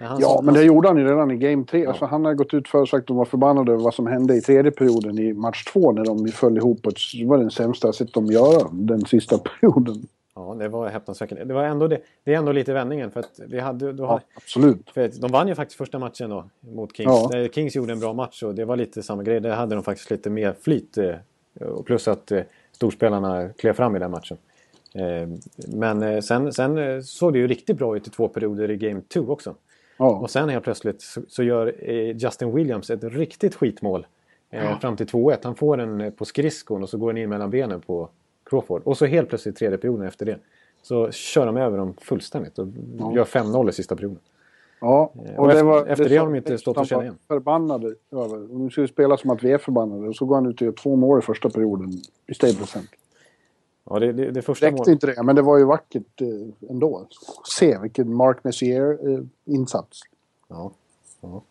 Han Ja, men det gjorde han ju redan i Game 3. Alltså, han har gått ut för och sagt att de var förbannade över vad som hände i tredje perioden i match 2 när de föll ihop. Det var den sämsta jag sett dem göra den sista perioden. Ja, det var häpnadsväckande. Det, var ändå det, det är ändå lite vändningen för att vi hade... Då Ja, absolut. för att de vann ju faktiskt första matchen då mot Kings. Ja. Där Kings gjorde en bra match och det var lite samma grej. Där hade de faktiskt lite mer flyt. eh, plus att eh, storspelarna klev fram i den matchen. Eh, Men eh, sen, sen eh, såg det ju riktigt bra ut i två perioder i Game 2 också. Ja, Och sen helt plötsligt så, så gör Justin Williams ett riktigt skitmål. Eh, Fram till 2-1. Han får den på skridskon och så går den in mellan benen på Crawford. Och så helt plötsligt tredje perioden efter det. Så kör de över dem fullständigt och gör 5-0 i sista perioden. ja. och efter- efter det har sa de inte stått att att känna igen. var Förbannade över. Och nu ska vi spela som att vi är förbannade. Och så går han ut och gör två mål i första perioden i Staples Center. Ja, det, det, det första Räckte målet. inte det, men det var ju vackert eh, ändå. Se vilken Mark Messier-insats. Ja. ja.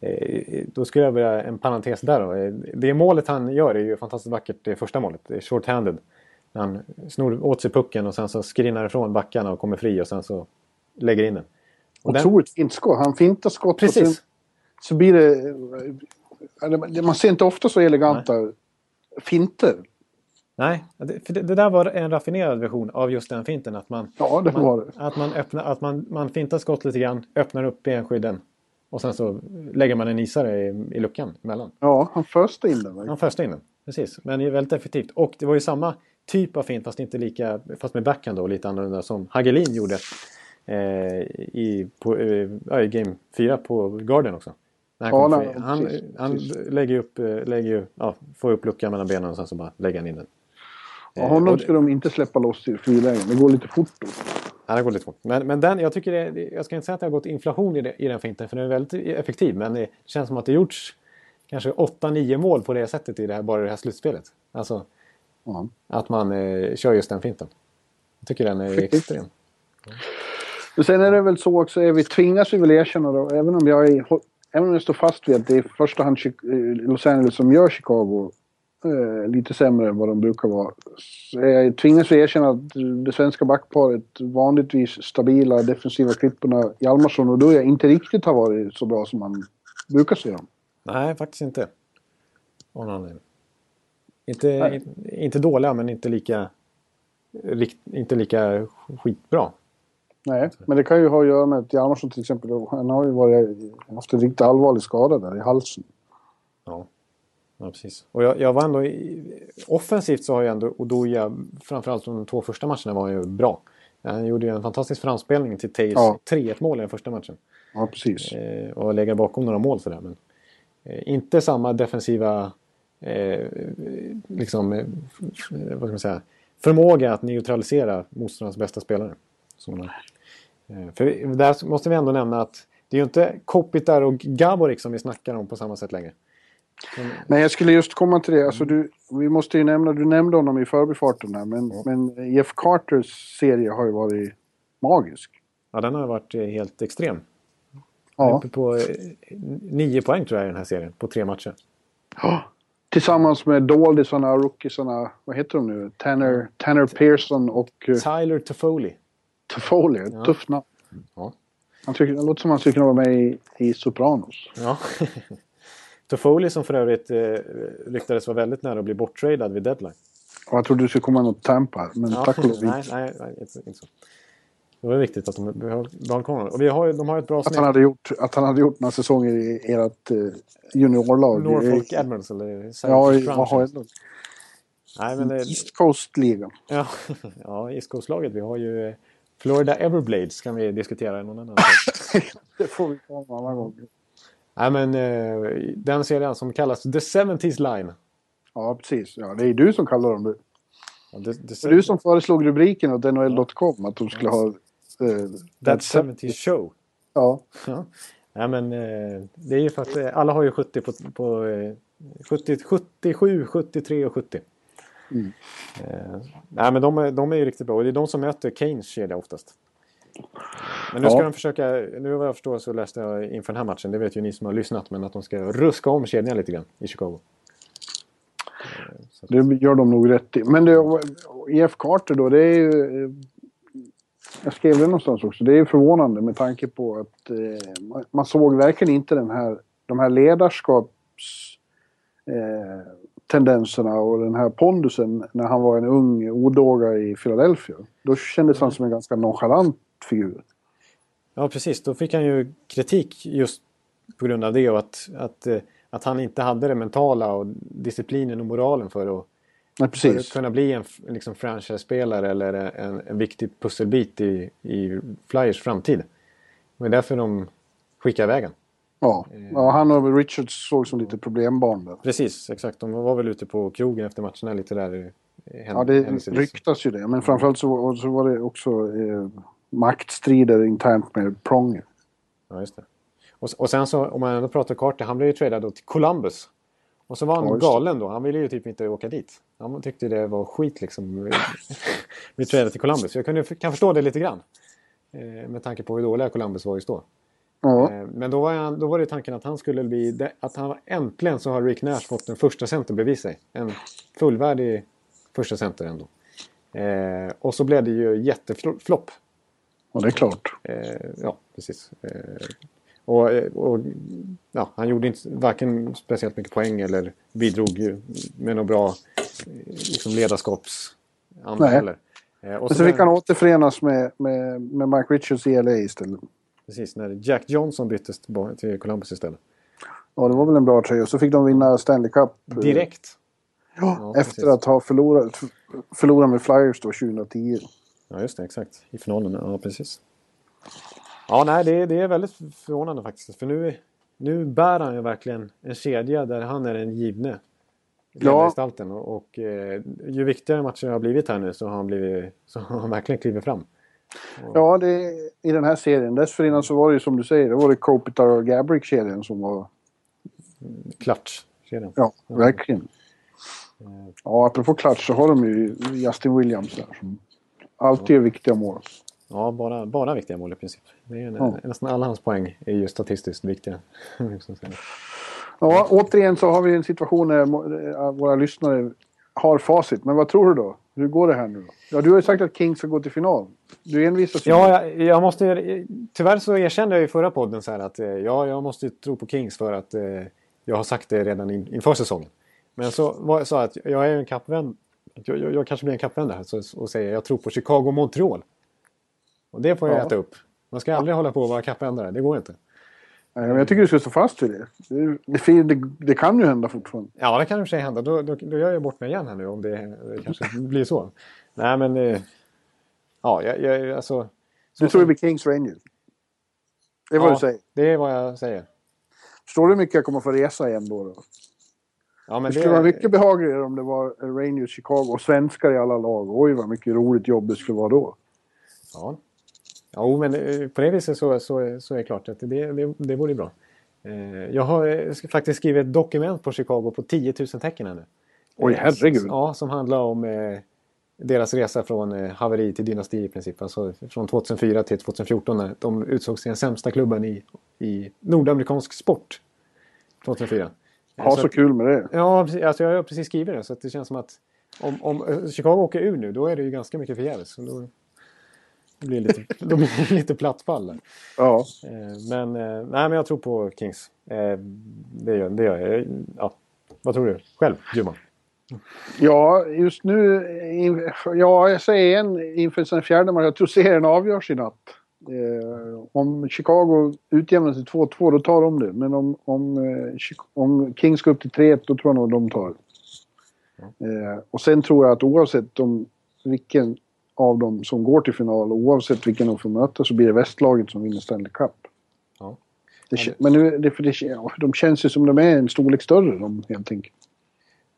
Eh, Då skulle jag börja en parentes där då. Eh, Det målet han gör är ju fantastiskt vackert, det första målet. Det är short-handed. Han snor åt sig pucken och sen så skrinnar ifrån backarna och kommer fri och sen så lägger in den. Och den- Otroligt fint skott. Han fintar skott och sen Precis. så blir det... eh, det- Man ser inte ofta så eleganta finter. Nej, det, för det, det där var en raffinerad version av just den finten. Att man, Ja, det man, var det. Att man, öppnar, att man, man fintar skott lite grann, öppnar upp benskydden och sen så lägger man en isare i, i luckan emellan. Ja, han första in den. Han första in den, precis. Men det är väldigt effektivt. Och det var ju samma typ av fint fast inte lika, fast med backhand då, lite annorlunda som Hagelin gjorde eh, i, på, eh, i Game 4 på Garden också. Han, Ja, han, han lägger upp, eh, lägger, ja, får upp luckan mellan benen och sen så bara lägger han in den. Ja, Eh, honom och det- ska de inte släppa loss i frilägen. Det går lite fort då. Ja, det går lite fort. Men, men den, jag tycker det, jag ska inte säga att det har gått inflation i, det, i den finten för den är väldigt effektiv. Men det känns som att det gjorts kanske 8-9 mål på det sättet i det här, bara i det här slutspelet. Alltså Ja. att man eh, kör just den finten. Jag tycker den är extrem. Men sen är det väl så också, är vi tvingas vi väl erkänna då, även om jag, är, även om jag står fast vid att det är i första hand eh, Los Angeles som gör Chicago eh, lite sämre än vad de brukar vara. Så jag tvingas vi erkänna att det svenska backparet vanligtvis stabila defensiva klipporna Hjalmarsson och då jag inte riktigt har varit så bra som man brukar se dem. Nej, faktiskt inte. Av någon anledning. Inte, inte dåliga men inte lika, inte lika skitbra. Nej, men det kan ju ha att göra med att Hjalmarsson till exempel, han har ju varit, haft en riktigt allvarlig skada där i halsen. Ja, ja precis. Och jag, jag var ändå... I, offensivt så har ju ändå Odoja, framförallt de två första matcherna, var ju bra. Han gjorde ju en fantastisk framspelning till Tays Ja. 3-1 mål i den första matchen. Ja, precis. Eh, och lägger bakom några mål det. Men, eh, inte samma defensiva eh, liksom, eh, vad ska man säga, förmåga att neutralisera motståndarens bästa spelare. Har. eh, för där måste vi ändå nämna att det är ju inte Kopitar och Gaborik som vi snackar om på samma sätt längre. Nej, jag skulle just komma till det. Alltså, du, vi måste ju nämna, du nämnde honom i förbifarten här, men, men Jeff Carters serie har ju varit magisk. ja, den har varit eh, helt extrem. Ja. På eh, nio poäng tror jag i den här serien på tre matcher. Tillsammans med doldisarna, rookiesarna, vad heter de nu? Tanner, Tanner Pearson och uh, Tyler Toffoli. Toffoli. Ja. Tufft namn. Ja. Han tycker, det låter som han skulle kunna vara med i, i Sopranos. Ja. Toffoli som för övrigt eh, ryktades vara väldigt nära att bli borttradad vid deadline. Jag trodde det skulle komma något Tampa men Ja, tack och lov nej, nej, nej inte, inte så. Det var viktigt att de behöll honom. Och vi har, de har ett bra Att han, snitt. hade gjort, att han hade gjort några säsonger i ert uh, juniorlag. Norfolk I- Admirals eller Ja, i Syracuse Crunchers. AHL. Nej, men det, East Coast-ligan. ja, ja, East Coast-laget. Vi har ju eh, Florida Everblades kan vi diskutera någon annan. Det får vi ta en annan gång. Nej, men eh, den serien som kallas The 70s Line. Ja, precis. Ja, det är du som kallar dem det. Ja, the Det är du som föreslog rubriken åt NHL.com att de skulle ha... Uh, That 70s Show. Ja, Ja. Nej, men eh, det är ju för att eh, alla har ju 70 på, på eh, 70, 77, 73 och 70. Mm. Eh, nej, men de, är- de är ju riktigt bra och det är de som möter Keynes kedja oftast. Men nu ska Ja. de försöka, nu vad jag förstår så läste jag inför den här matchen, det vet ju ni som har lyssnat, men att de ska ruska om kedjan lite grann i Chicago. Så det gör de nog rätt i. Men det, Jeff Carter då, det är ju... Jag skrev det någonstans också. Det är förvånande med tanke på att eh, man, man såg verkligen inte den här, de här ledarskaps... Eh, tendenserna och den här pondusen när han var en ung odåga i Philadelphia. Då kändes han som en ganska nonchalant figur. Ja, precis. Då fick han ju kritik just på grund av det och att, att, eh, att han inte hade det mentala och disciplinen och moralen för att, Nej, för att kunna bli en liksom franchise-spelare eller en, en viktig pusselbit i, i Flyers framtid. Det är därför de skickar iväg. Ja. ja, han och Richards såg som lite problembarn där. Precis, exakt. De var väl ute på krogen efter matcherna lite där. eh, Ja, det ryktas ju det. Men framförallt så, så var det också eh, maktstrider internt med Pronger. Ja, just det. Och, och sen så, om man ändå pratar Carter, han blev ju tradad då till Columbus. Och så var han Ja, galen då. Han ville ju typ inte åka dit. Han tyckte det var skit liksom. Vi tradade till Columbus. Jag kunde, kan förstå det lite grann. Eh, med tanke på hur dåliga Columbus var just då. Ja, Eh, men då var, han, då var det tanken att han skulle bli... Att han äntligen så har Rick Nash fått en första center bredvid sig. En fullvärdig första center ändå. Eh, och så blev det ju jätteflopp. Ja, det är klart. Eh, ja, precis. Eh, och, och ja, han gjorde inte varken speciellt mycket poäng eller bidrog med något bra eh, liksom ledarskapsanda Nej. heller. Eh, och så så fick han återförenas med, med, med Mike Richards i LA istället. Precis, när Jack Johnson byttes till Columbus istället. Ja, det var väl en bra tröja. Så fick de vinna Stanley Cup. eh, Direkt. Ja, Ja, efter precis. att ha förlorat, förlorat med Flyers då 2010. Ja, just det. Exakt. I finalen. Ja, precis. Ja, nej, det, det är väldigt förvånande faktiskt. För nu, nu bär han ju verkligen en kedja där han är den givne Ja. gestalten. Och, och eh, ju viktigare matchen har blivit här nu så har han, blivit, så har han verkligen klivit fram. Ja, det, i den här serien. Dessförinnan så var det ju som du säger, det var det Kopitar och Gabrick-kedjan som var... Klatsch-kedjan. Ja, verkligen. Ja, apropå klatsch så har de ju Justin Williams där som alltid är viktiga mål. Ja, bara, bara viktiga mål i princip. Det är en, Ja. Nästan alla hans poäng är ju statistiskt viktiga. Ja, återigen så har vi en situation där eh, våra lyssnare har facit. Men vad tror du då? Hur går det här nu? Ja, du har ju sagt att King ska gå till final. Du envisas ju. Ja, jag, jag måste Tyvärr så erkände jag i förra podden så här att eh, ja, jag måste tro på Kings för att eh, jag har sagt det redan in, inför säsongen. Men så var jag sa att jag är en kappvän. Jag, jag, jag kanske blir en kappvän där så, och säger jag tror på Chicago och Montreal. Och det får jag Ja. äta upp. Man ska aldrig hålla på och vara kappvändare, det går inte. Nej, men jag tycker du ska stå fast vid det. Det, det, det, det kan ju hända fortfarande. Ja, det kan i och för sig hända. Då, då, då gör jag bort mig igen här nu om det, det kanske blir så. Nej, men... Eh, ja, jag, jag, alltså... Du tror det blir Kings Rangers? Det är vad ja, du säger. Det är vad jag säger. Förstår du hur mycket jag kommer få resa igen då? då? Ja, Det skulle vara mycket behagligare om det var Rangers Chicago och svenskar i alla lag. Oj, vad mycket roligt jobb det skulle vara då. Ja, ja men eh, på det viset så, så, så är det klart att det, det, det vore bra. Eh, Jag har eh, faktiskt skrivit ett dokument på Chicago på 10 000 tecken nu. Oj, herregud. Ja, som handlar om deras resa från haveri till dynasti i princip. Alltså från 2004 till 2014 när de utsågs till den sämsta klubben i, i nordamerikansk sport. 2004. Ha så så kul med det. Ja, alltså jag har precis skrivit det så det känns som att om, om eh, Chicago åker ur nu då är det ju ganska mycket förgäves. Då, då blir det lite, då blir det lite platt fall. Ja. Eh, Men, eh, nej, men jag tror på Kings. Det gör, det gör jag. Ja. Vad tror du själv, Djurman? Ja, just nu... Ja, jag säger en inför den fjärde matchen. Jag tror serien avgörs i natt. Eh, om Chicago utjämnar till 2-2, då tar de det. Men om, om, eh, om Kings går upp till 3-1, då tror jag nog de tar det. Eh, och sen tror jag att oavsett om vilken av dem som går till final, och oavsett vilken de får möta, så blir det västlaget som vinner Stanley Cup. Ja. Det, men nu, det, för det, ja, de känns ju som de är en storlek större, de, helt enkelt.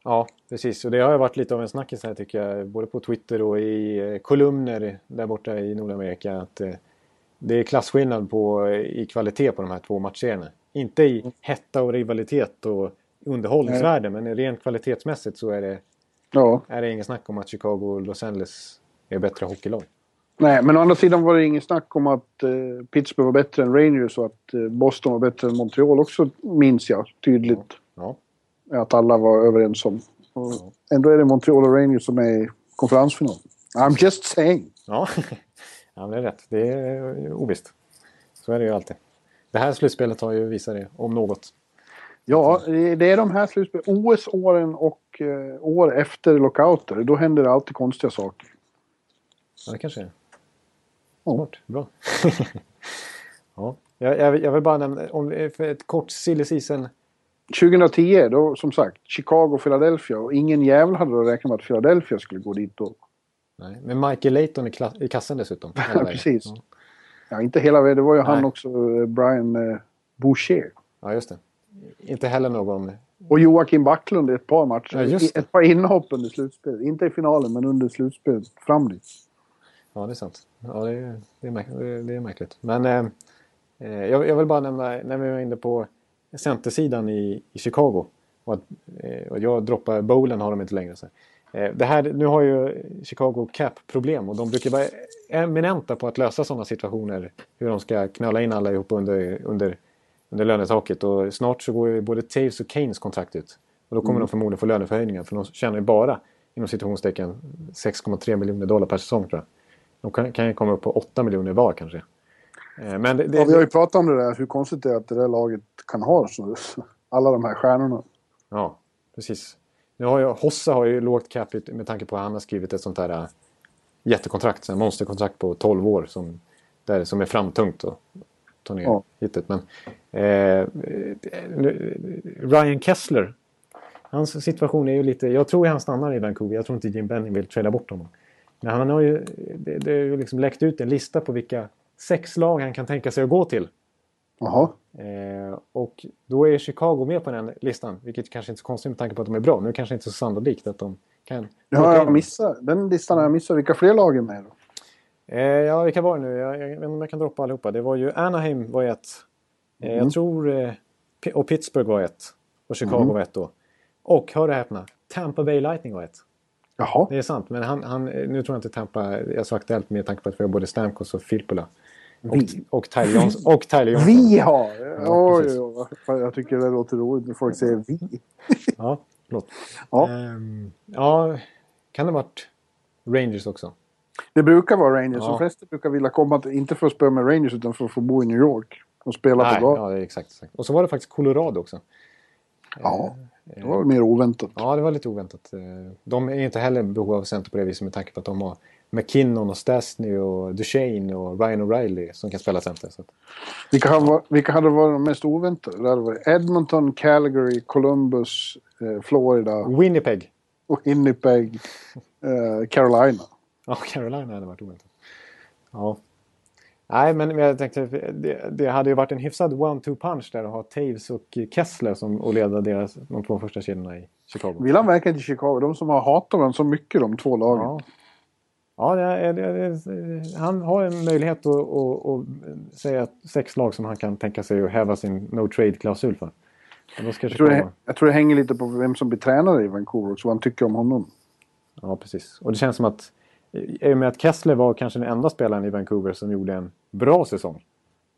Ja, precis. Och det har ju varit lite av en snackis här tycker jag. Både på Twitter och i kolumner där borta i Nordamerika. Att det är klasskillnad på, eh, i kvalitet på de här två matcherna. Inte i hetta och rivalitet och underhållningsvärde. Men rent kvalitetsmässigt så är det, Ja. är det ingen snack om att Chicago och Los Angeles är bättre hockeylag. Nej, men å andra sidan var det inget snack om att eh, Pittsburgh var bättre än Rangers och att eh, Boston var bättre än Montreal också, minns jag tydligt. Ja, Att alla var överens om. Och ändå är det Montreal och Rangers som är i konferensfinal. I'm just saying. ja. ja det är rätt. Det är ovisst. Så är det ju alltid. Det här slutspelet har ju visat det, om något. Ja, det är de här slutspelen. OS-åren och eh, år efter lockouter. Då händer det alltid konstiga saker. Ja, det kanske är. Smart. Bra. ja. jag, jag, jag vill bara nämna, om, för ett kort silly season. 2010, då som sagt, Chicago och Philadelphia. Och ingen jävel hade då räknat med att Philadelphia skulle gå dit då. Nej, men Michael Layton i, kassen dessutom. vägen. Precis. Ja. Ja, inte hela vägen. Det var ju han Nej. också, eh, Brian eh, Boucher. ja, just det. Inte heller någon... Och Joakim Backlund i ett par matcher. Ja, just det. Ett par inhopp under slutspelet. Inte i finalen, men under slutspelet. Fram dit. Ja, det är sant. Ja, det, är, det, är, märk- det är- märkligt. Men eh, eh, jag, jag vill bara nämna, när vi var inne på centersidan i, i Chicago. Och, att, eh, och jag droppar bowlen har de inte längre. Så. Eh, det här, nu har ju Chicago cap-problem och de brukar vara eminenta på att lösa sådana situationer. Hur de ska knöla in alla ihop under, under, under lönetaket. Och snart så går ju både Taves och Keynes kontrakt ut. Och då kommer de förmodligen få löneförhöjningar. För de tjänar ju bara, inom situationstecken, 6,3 miljoner dollar per säsong tror jag. De kan, kan ju komma upp på 8 miljoner var kanske. Eh, Men det, det, Ja, vi har ju pratat om det där, hur konstigt det är att det där laget kan ha så, alla de här stjärnorna. Ja, precis. Nu har jag, Hossa har ju lågt capita med tanke på att han har skrivit ett sånt här äh, jättekontrakt, ett monsterkontrakt på 12 år som, där, som är framtungt och ta ner Ja. hitet. Men, eh, Ryan Kessler, hans situation är ju lite, jag tror han stannar i Vancouver, jag tror inte Jim Benning vill träda bort honom. Men han har ju, det, det är ju liksom läckt ut en lista på vilka sex lag han kan tänka sig att gå till. Jaha. Eh, och då är Chicago med på den listan, vilket kanske inte är så konstigt med tanke på att de är bra. Nu kanske inte så sannolikt att de kan... Det har jag missat. Den listan har jag missat. Vilka fler lag är med då? Eh, ja, vilka var det nu? Jag, jag vet inte om jag kan droppa allihopa. Det var ju Anaheim var ett. Eh, Mm. Jag tror... Eh, och Pittsburgh var ett. Och Chicago Mm. var ett då. Och, hör och häpna, Tampa Bay Lightning var ett. Jaha. Det är sant, men han, han, nu tror jag inte Tampa är så aktuellt med tanke på att vi har både Stamkos och Filppula. Och, och Tyler Johnson. Och Tyler Johnson. Vi har! Ja, Oj, oj, oj. Jag tycker det låter roligt när folk säger vi. Ja, förlåt. Ja. Ehm, ja, kan det ha varit Rangers också? Det brukar vara Rangers. Ja. De flesta brukar vilja komma, inte för att spela med Rangers utan för att få bo i New York. Och spela Nej, på lag. ja, exakt, exakt. Och så var det faktiskt Colorado också. Ja, det var mer oväntat. Ja, det var lite oväntat. Eh, De är inte heller i behov av center på det viset med tanke på att de har McKinnon och Stastny och Duchene och Ryan O'Reilly som kan spela center. Så Vilka, hade varit- vilka hade varit de mest oväntade? Det hade varit Edmonton, Calgary, Columbus, eh, Florida Winnipeg. och Winnipeg, eh, Carolina. Ja, Carolina hade varit oväntat. Ja. Nej, men jag tänkte det, det hade ju varit en hyfsad one-two punch där att ha Taves och Kessler som och leda deras, de två första kedjorna i Chicago. Vill han verkligen till Chicago? De som har hatat varandra så mycket de två lagen. Ja, ja det det han har en möjlighet att, att, att säga sex lag som han kan tänka sig att häva sin no trade-klausul för. Jag, tror det, jag tror det hänger lite på vem som blir tränare i Vancouver också, vad han tycker om honom. Ja, precis. Och det känns som att i och med att Kessler var kanske den enda spelaren i Vancouver som gjorde en bra säsong.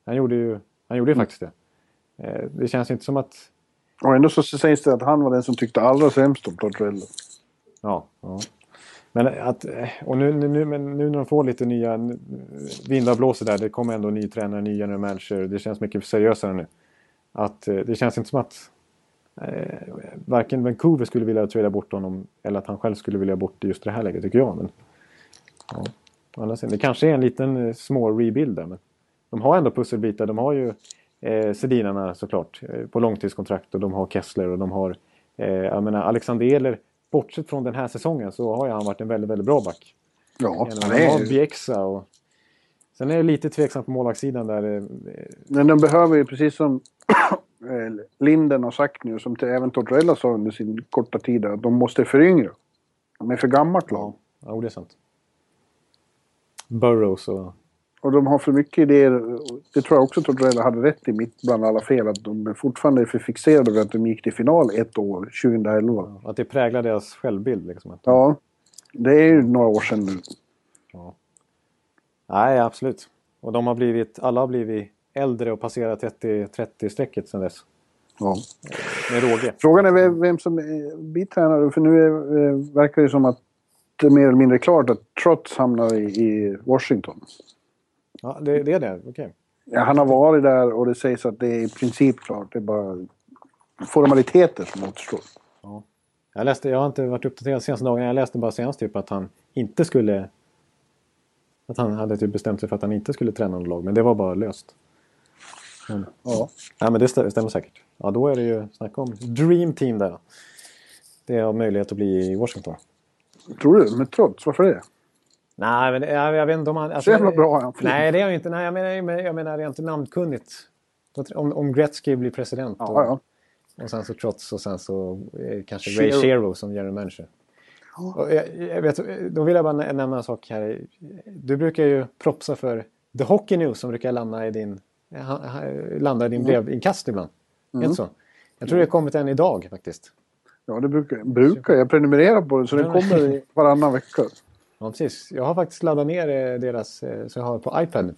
Han gjorde ju, han gjorde ju faktiskt det. Eh, Det känns inte som att... Och ändå så sägs det att han var den som tyckte allra sämst om Tortorella. Ja, ja. Men att... Eh, och nu, nu, nu, men nu när de får lite nya eh, vindar blåser där. Det kommer ändå ny tränare, ny general manager. Det känns mycket seriösare nu. Att eh, det känns inte som att eh, varken Vancouver skulle vilja trada bort honom eller att han själv skulle vilja bort i just det här läget tycker jag. Men, ja, å andra sidan, det kanske är en liten eh, små rebuild där. Men de har ändå pusselbitar. De har ju eh, Sedinarna såklart eh, på långtidskontrakt och de har Kessler och de har eh, jag menar Alexander Bortsett från den här säsongen så har han varit en väldigt, väldigt bra back. Ja, han har är, Bjäxa och Sen är det lite tveksamt på målvaktssidan där. eh, men de behöver ju precis som eh, Linden har sagt nu, som till även Tortorella sa under sin korta tid, att de måste föryngra. De är för gammalt lag. Ja, ja det är sant. Burrows och... Och de har för mycket idéer. Det tror jag också Tortorella hade rätt i, mitt bland alla fel. Att de fortfarande är för fixerade vid att de gick till final ett år, 2011. Att det präglar deras självbild. Liksom. Att, Ja, det är ju några år sedan nu. Nej, absolut. Och de har blivit, alla har blivit äldre och passerat 30-30-strecket sedan dess. Ja. Med råge. Frågan är vem, som blir tränare. För nu är, eh, verkar det som att det är mer eller mindre klart att Trotz hamnar i, i Washington. Ja, det, det är det. Okej. Ja, han har varit där och det sägs att det är i princip klart. Det är bara formaliteter som återstår. Jag, läste, jag har inte varit uppdaterad senaste dagen. Jag läste bara senast typ att han inte skulle... Att han hade typ bestämt sig för att han inte skulle träna något lag. Men det var bara löst. Men, Ja. ja, men det stä- stämmer säkert. Ja, då är det ju snacka om Dream Team där. Det har möjlighet att bli i Washington. Tror du? Men Trotz, varför det? Nej, men jag, jag vet inte om han... alltså, Så jävla bra han. Nej, det är han ju inte. Nej, jag menar, men- jag menar rent namnkunnigt. Om, om Gretzky blir president och, Ja, ja. och sen så Trotz och sen så eh, kanske Ray Shero. Som general manager. Och jag, jag vet, då vill jag bara nä- nämna en sak här. Du brukar ju propsa för The Hockey News som brukar landa i din, ha- landa i din brevinkast ibland. Är det så? Jag tror det har kommit en idag faktiskt. Ja, det brukar, brukar. Jag prenumererar på det så den Ja, kommer varannan vecka. Ja, precis. Jag har faktiskt laddat ner eh, deras, eh, så jag har på iPad nu.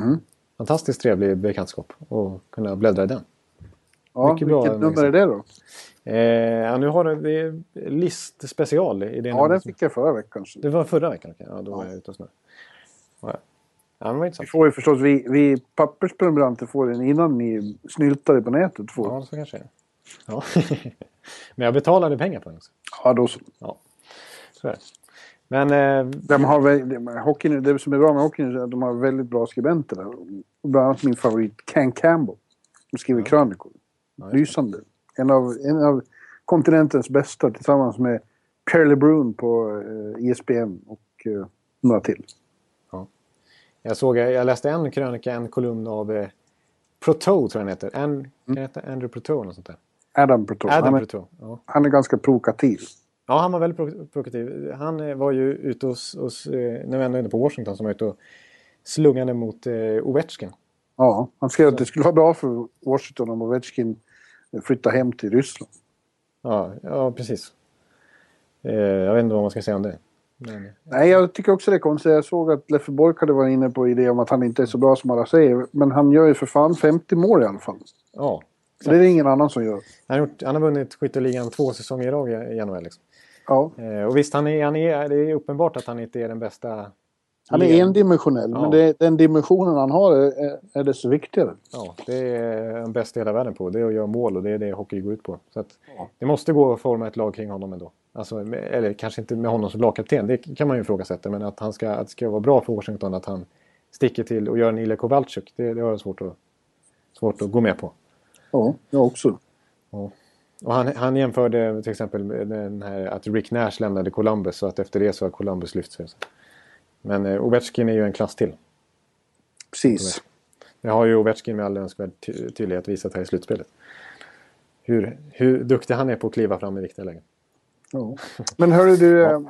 Mm. Fantastiskt trevlig bekantskap och kunna bläddra i den. Ja, Mycket bra, vilket nummer är det då? Eh, ja, nu har du det är list special. I det Ja, den fick jag förra veckan. Det var förra veckan? Ja, då var Ja. jag ute och snurrade. Ja, ja, var Vi får ju förstås, vi, vi pappersprenumeranter får den innan ni snyltar det på nätet. Får. Ja, så kanske det är. Ja. men jag betalade pengar på den också. Ja, då så. Ja, så är det. Men eh, De har, väl- hockeyn, det som är bra med hockeyn är att de har väldigt bra skribenter där. Bland annat min favorit Ken Campbell. Som skriver krönikor. just det. Lysande. En av, en av kontinentens bästa tillsammans med Pierre LeBrun på eh, ESPN och eh, några till. jag såg, jag läste en krönika, en kolumn av eh, Proteau tror jag han heter. An, heta Andrew Proteau eller något sånt där. Adam Proton. Adam han, är, Proteau. Ja. han är ganska provokativ. Ja, han var väldigt pro- provokativ. Han eh, var ju ute hos, hos när vi ändå är inne på Washington, som var ute och slungade mot eh, Ovechkin. Ja, han skrev att det skulle vara bra för Washington om Ovechkin flyttar hem till Ryssland. Ja, ja precis. Eh, jag vet inte vad man ska säga om det. Men, Nej, jag tycker också det är konstigt. Jag såg att Leffe Bork hade varit inne på idé om att han inte är så bra som alla säger. Men han gör ju för fan 50 mål i alla fall. ja, Det är det ingen annan som gör. han, har gjort, han har vunnit skytteligan två säsonger i rad i i NHL. Liksom. Ja, Eh, och visst, han är, han är, det är uppenbart att han inte är den bästa. han är endimensionell, Ja. men det, den dimensionen han har är, är, desto viktigare. Ja, det är den bästa i hela världen på. Det är att göra mål och det är det hockey går ut på. Så att Ja. Det måste gå att forma ett lag kring honom ändå. Alltså, eller kanske inte med honom som lagkapten, det kan man ju ifrågasätta. Men att, han ska, att det ska vara bra för Washington att han sticker till och gör en Ilja Kowalczyk, det, det har jag svårt att, svårt att gå med på. Ja, jag också. Och han, han jämförde till exempel den här, att Rick Nash lämnade Columbus och att efter det så har Columbus lyft sig. Men eh, Ovechkin är ju en klass till. Precis. Det har ju Ovechkin med all önskvärd ty- tydlighet visat här i slutspelet. Hur, hur duktig han är på att kliva fram i viktiga lägen. Ja. Men hörru du, eh,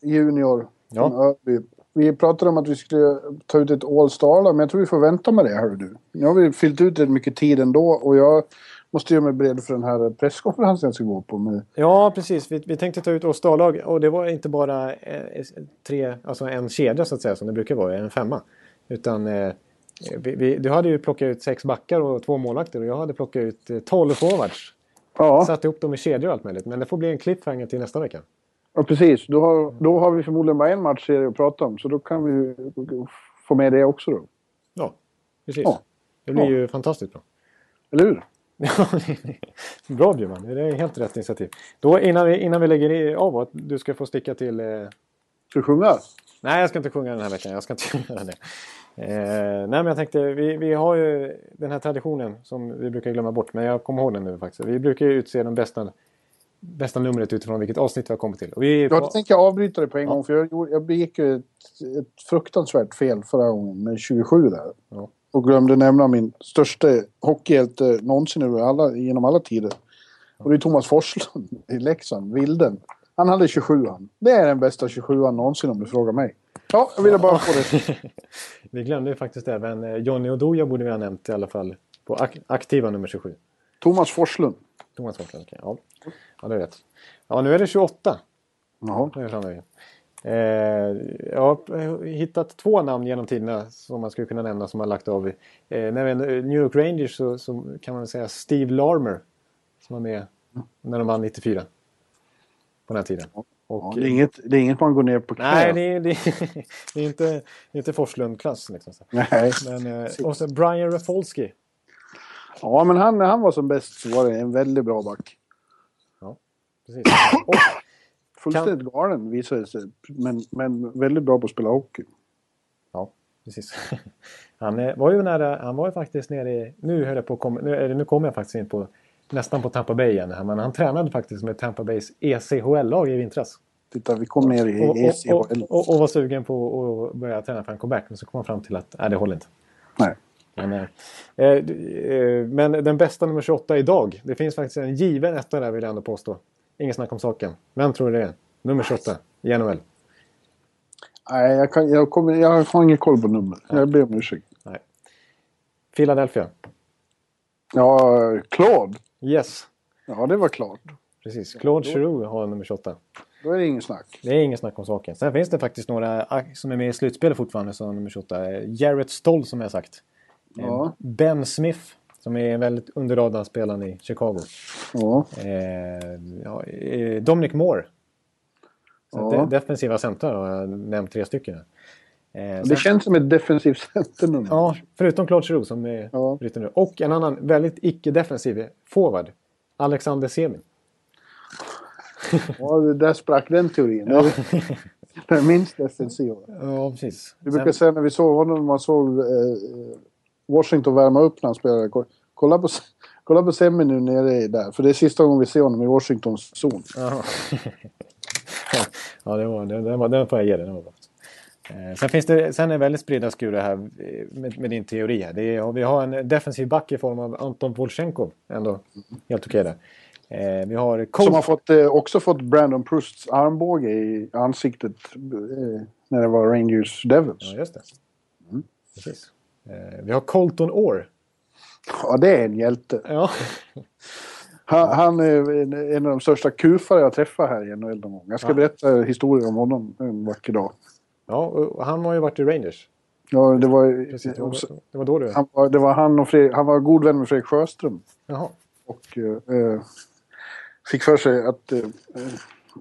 Junior Ja. från Örby. Vi pratade om att vi skulle ta ut ett All-star men jag tror vi får vänta med det, hörru du. Nu har vi fyllt ut rätt mycket tid ändå och jag måste göra mig beredd för den här presskonferensen jag ska gå på. Med, Ja, precis. Vi, vi tänkte ta ut oss A-lag och det var inte bara eh, tre, alltså en kedja så att säga som det brukar vara, en femma. Utan eh, vi, vi, du hade ju plockat ut sex backar och två målvakter och jag hade plockat ut eh, tolv forwards. ja, Satt ihop dem i kedjor och allt möjligt. Men det får bli en cliffhanger till nästa vecka. ja, precis. Då har, då har vi förmodligen bara en matchserie att prata om så då kan vi få med det också då. Ja, precis. Ja. Det blir Ja. ju fantastiskt bra. Eller hur? Bra Bjurman, det är helt rätt initiativ. Då innan vi, innan vi lägger av att du ska få sticka till... Eh... Ska vi sjunga? Nej, jag ska inte sjunga den här veckan. Jag ska inte göra det. Eh, nej, men jag tänkte, vi, vi har ju den här traditionen som vi brukar glömma bort. Men jag kommer ihåg den nu faktiskt. Vi brukar ju utse de bästa, bästa numret utifrån vilket avsnitt vi har kommit till. Och vi, Ja, då tänker jag avbryta det på en Ja. gång för jag, jag begick ju ett, ett fruktansvärt fel förra gången med 27 där. Ja. Och glömde nämna min största hockeyhjälte någonsin alla, genom alla tider. Och det är Thomas Forslund i Leksand, Vilden. Han hade 27 han. Det är den bästa 27an någonsin om du frågar mig. Ja, jag ville bara få det. vi glömde ju faktiskt även eh, Johnny Oduya borde vi ha nämnt i alla fall. På ak- aktiva nummer 27. Thomas Forslund. Thomas Forslund, okej. Ja. ja, det är rätt. Ja, nu är det 28. Jaha. Jag. Eh, jag har hittat två namn genom tiderna som man skulle kunna nämna som har lagt av. Eh, vi är New York Rangers så, så kan man säga Steve Larmer. Som var med när de vann 94. På den här tiden. Ja, Och, det, är inget, det är inget man går ner på knä. nej, det är, det, är, det är inte, inte Forslund-klass. Liksom. Nej. Men, eh, och så Brian Rafalski. Ja, men han, när han var som bäst så var det en väldigt bra back. Precis. Och, Fullständigt galen visade sig. Men, men väldigt bra på att spela hockey. Ja, precis. Han var ju nära, han var ju faktiskt nere i, nu höll jag på komma, nu, nu kommer jag faktiskt in på nästan på Tampa Bay igen här, men han tränade faktiskt med Tampa Bays E ECHL-lag i vintras. Titta, vi kom ner i ECHL. och, och, och, och var sugen på att börja träna för en comeback, men så kom han fram till att nej, det håller inte. Nej. Men, eh, eh, eh, men den bästa nummer 28 idag, det finns faktiskt en given etta där vill jag ändå påstå. Ingen snack om saken. Vem tror du det är? Nummer 28 i NHL. Nej, jag, kan, jag, kommer, jag har ingen koll på nummer. Jag ber om ursäkt. Nej. Philadelphia. Ja, Claude. Yes, Ja, det var klart. precis. Claude Giroux har nummer 28. Då är det ingen snack. Det är ingen snack om saken. Sen finns det faktiskt några ah, som är med i slutspelet fortfarande som nummer 28. Eh, Jarrett Stoll som jag sagt. Ja. Ben Smith som är en väldigt under radarn spelaren i Chicago. Ja. Eh, ja, eh, Dominic Moore. Ja. de, defensiva centrar har jag nämnt tre stycken. Eh, Det sen, känns som ett defensivt centernummer. ja, förutom Claude Giroux som är Ja. bryter nu. Och en annan väldigt icke-defensiv forward. Alexander Semin. Ja, där sprack den teorin. Ja. Den minst defensiva. ja, precis. Vi brukar säga när vi såg honom, man såg eh, Washington värma upp när han spelade. Ko- Kolla på, kolla på Semi nu nere där. För det är sista gången vi ser honom i Washingtons zon. Ja, det var, den, den, var, den får jag ge dig. Den var bra. Eh, Sen, finns det, sen är det väldigt spridda skurar här eh, med, med din teori. Här. Är, vi har en defensiv back i form av Anton Volchenkov. Ändå helt okej där. Eh, vi har Som har fått, eh, också fått Brandon Prusts armbåge i ansiktet eh, när det var Rangers Devils. Ja, just det. Precis. Eh, vi har Colton Orr. Ja, det är en hjälte. Ja. Han, han är en, av de största kufare jag träffat här i NHL någon gång. Jag ska Ja. berätta historier om honom en vacker dag. ja, och han har ju varit i Rangers. Ja, det var, Precis, det, var, det var då du... han, var, det var han och Fredrik, han var god vän med Fredrik Sjöström. Jaha. Och eh, fick för sig att eh, eh,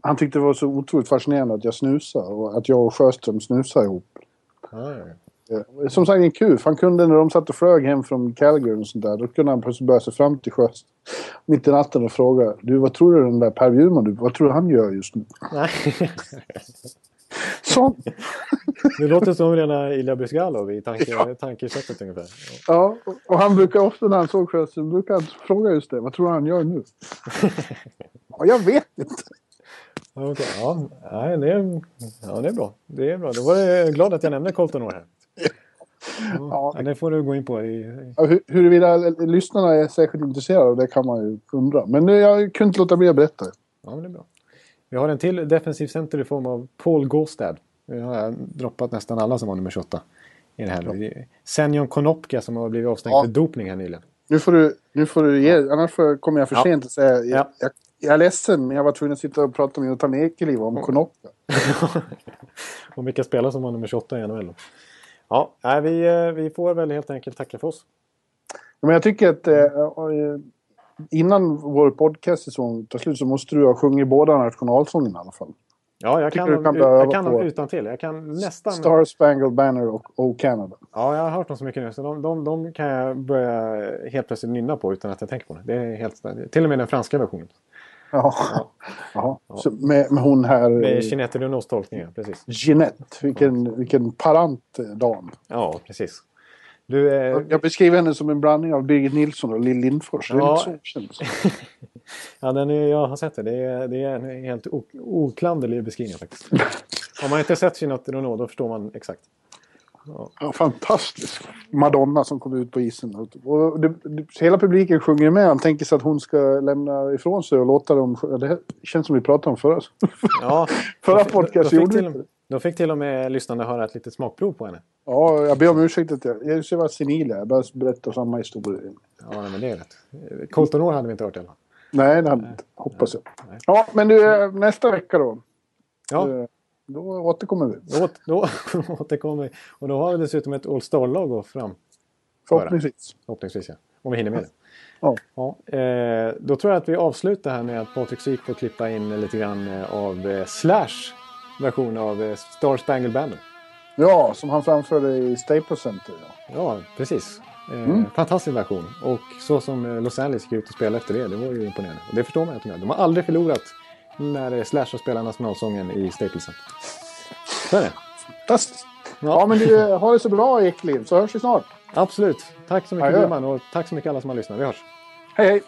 han tyckte det var så otroligt fascinerande att jag snusade och att jag och Sjöström snusade ihop. Ja, ja. Eh, Som sagt en kuf. Han kunde när de satt och flög hem från Calgary och sånt där. Då kunde han plötsligt börja sig fram till sjöss. Mitt i natten och fråga. Du vad tror du den där Per Bjurman, du, vad tror du han gör just nu? Nej. Så, Det låter som rena Ilja Brysgalov i tanke, tankesättet ungefär. ja, och- och han brukar ofta när han såg Sjöström brukar han fråga just det. Vad tror du han gör nu? Ja, jag vet inte. Ja, okej. ja, nej, det, är, ja, det är bra. Det är bra. Då var jag glad att jag nämnde Colton Orr här. Ja. Ja, det får du gå in på. I, Ja, hu- Huruvida lyssnarna är särskilt intresserade av det kan man ju undra. Men nu, jag kunde inte låta bli att berätta. ja, men det är bra. Vi har en till defensiv center i form av Paul Gåstad. Nu har jag droppat nästan alla som var nummer 28. I det här. Ja. Senjon Konopka som har blivit avstängd Ja. för dopning här nyligen. Nu får du, nu får du ge, annars får, kommer jag för Ja. sent att säga. Jag, Ja. jag, jag är ledsen, men jag var tvungen att sitta och prata med Jonathan Ekeliv om Konopka. Och vilka spelare som var nummer 28 i NHL. Ja, nej, vi, eh, vi får väl helt enkelt tacka för oss. Men jag tycker att eh, eh, innan vår podcastsäsong tar slut så måste du ha sjungit båda nationalsångerna i alla fall. Ja, jag kan, kan dem, börja jag kan dem utan till. Jag kan nästan... Star Spangled Banner och O Canada. Ja, jag har hört dem så mycket nu. Så de, de, de kan jag börja helt plötsligt nynna på utan att jag tänker på det. Det är helt, till och med den franska versionen. Ja. Jaha. Så med, med hon här... Med Jeanette Renaults tolkningar, precis. Jeanette. Vilken, vilken parant eh, dam. Ja, precis. Du, eh, Jag beskriver henne som en blandning av Birgit Nilsson och Lill Lindfors. Ja. ja, den är, jag har sett det. Det är, det är en helt oklanderlig beskrivning faktiskt. Om man inte sett Jeanette Renault då förstår man exakt. Ja, fantastisk. Madonna som kom ut på isen. Och- det, det, hela publiken sjunger med. Han tänker sig att hon ska lämna ifrån sig och låta dem... sjunga. Det här känns som vi pratade om förra. Ja, Förra podcast gjorde till, vi då fick till och med lyssnarna höra ett litet smakprov på henne. Ja, jag ber om ursäkt att jag... Jag ska vara senil. Jag bara berättar samma historia. Ja, men det är rätt. Colton Orr hade vi inte hört än. Nej, det hade jag inte. Hoppas jag. Nej. Ja, men du, eh, nästa vecka då. Ja, eh, Då återkommer vi. då, då återkommer vi. Och då har vi dessutom ett All Star-lag att fram. Förhoppningsvis. Förhoppningsvis, ja. Om vi hinner med det. Ja. Ja, eh, då tror jag att vi avslutar här med att Patrik Syk får klippa in lite grann eh, av eh, Slash version av eh, Star Spangled Banner. ja, som han framförde i Staples Center. Ja. Ja, precis. Eh, Mm. Fantastisk version. Och så som eh, Los Angeles gick ut och spelade efter det, det var ju imponerande. Och det förstår man att de gör. De har aldrig förlorat när eh, Slash har spelat nationalsången i Staples Center. Så är det. Fantastiskt. Ja, men du, eh, ha det så bra Ekliv, så hörs vi snart. Absolut. Tack så mycket. Bjurman och tack så mycket alla som har lyssnat. Vi hörs. Hej, hej!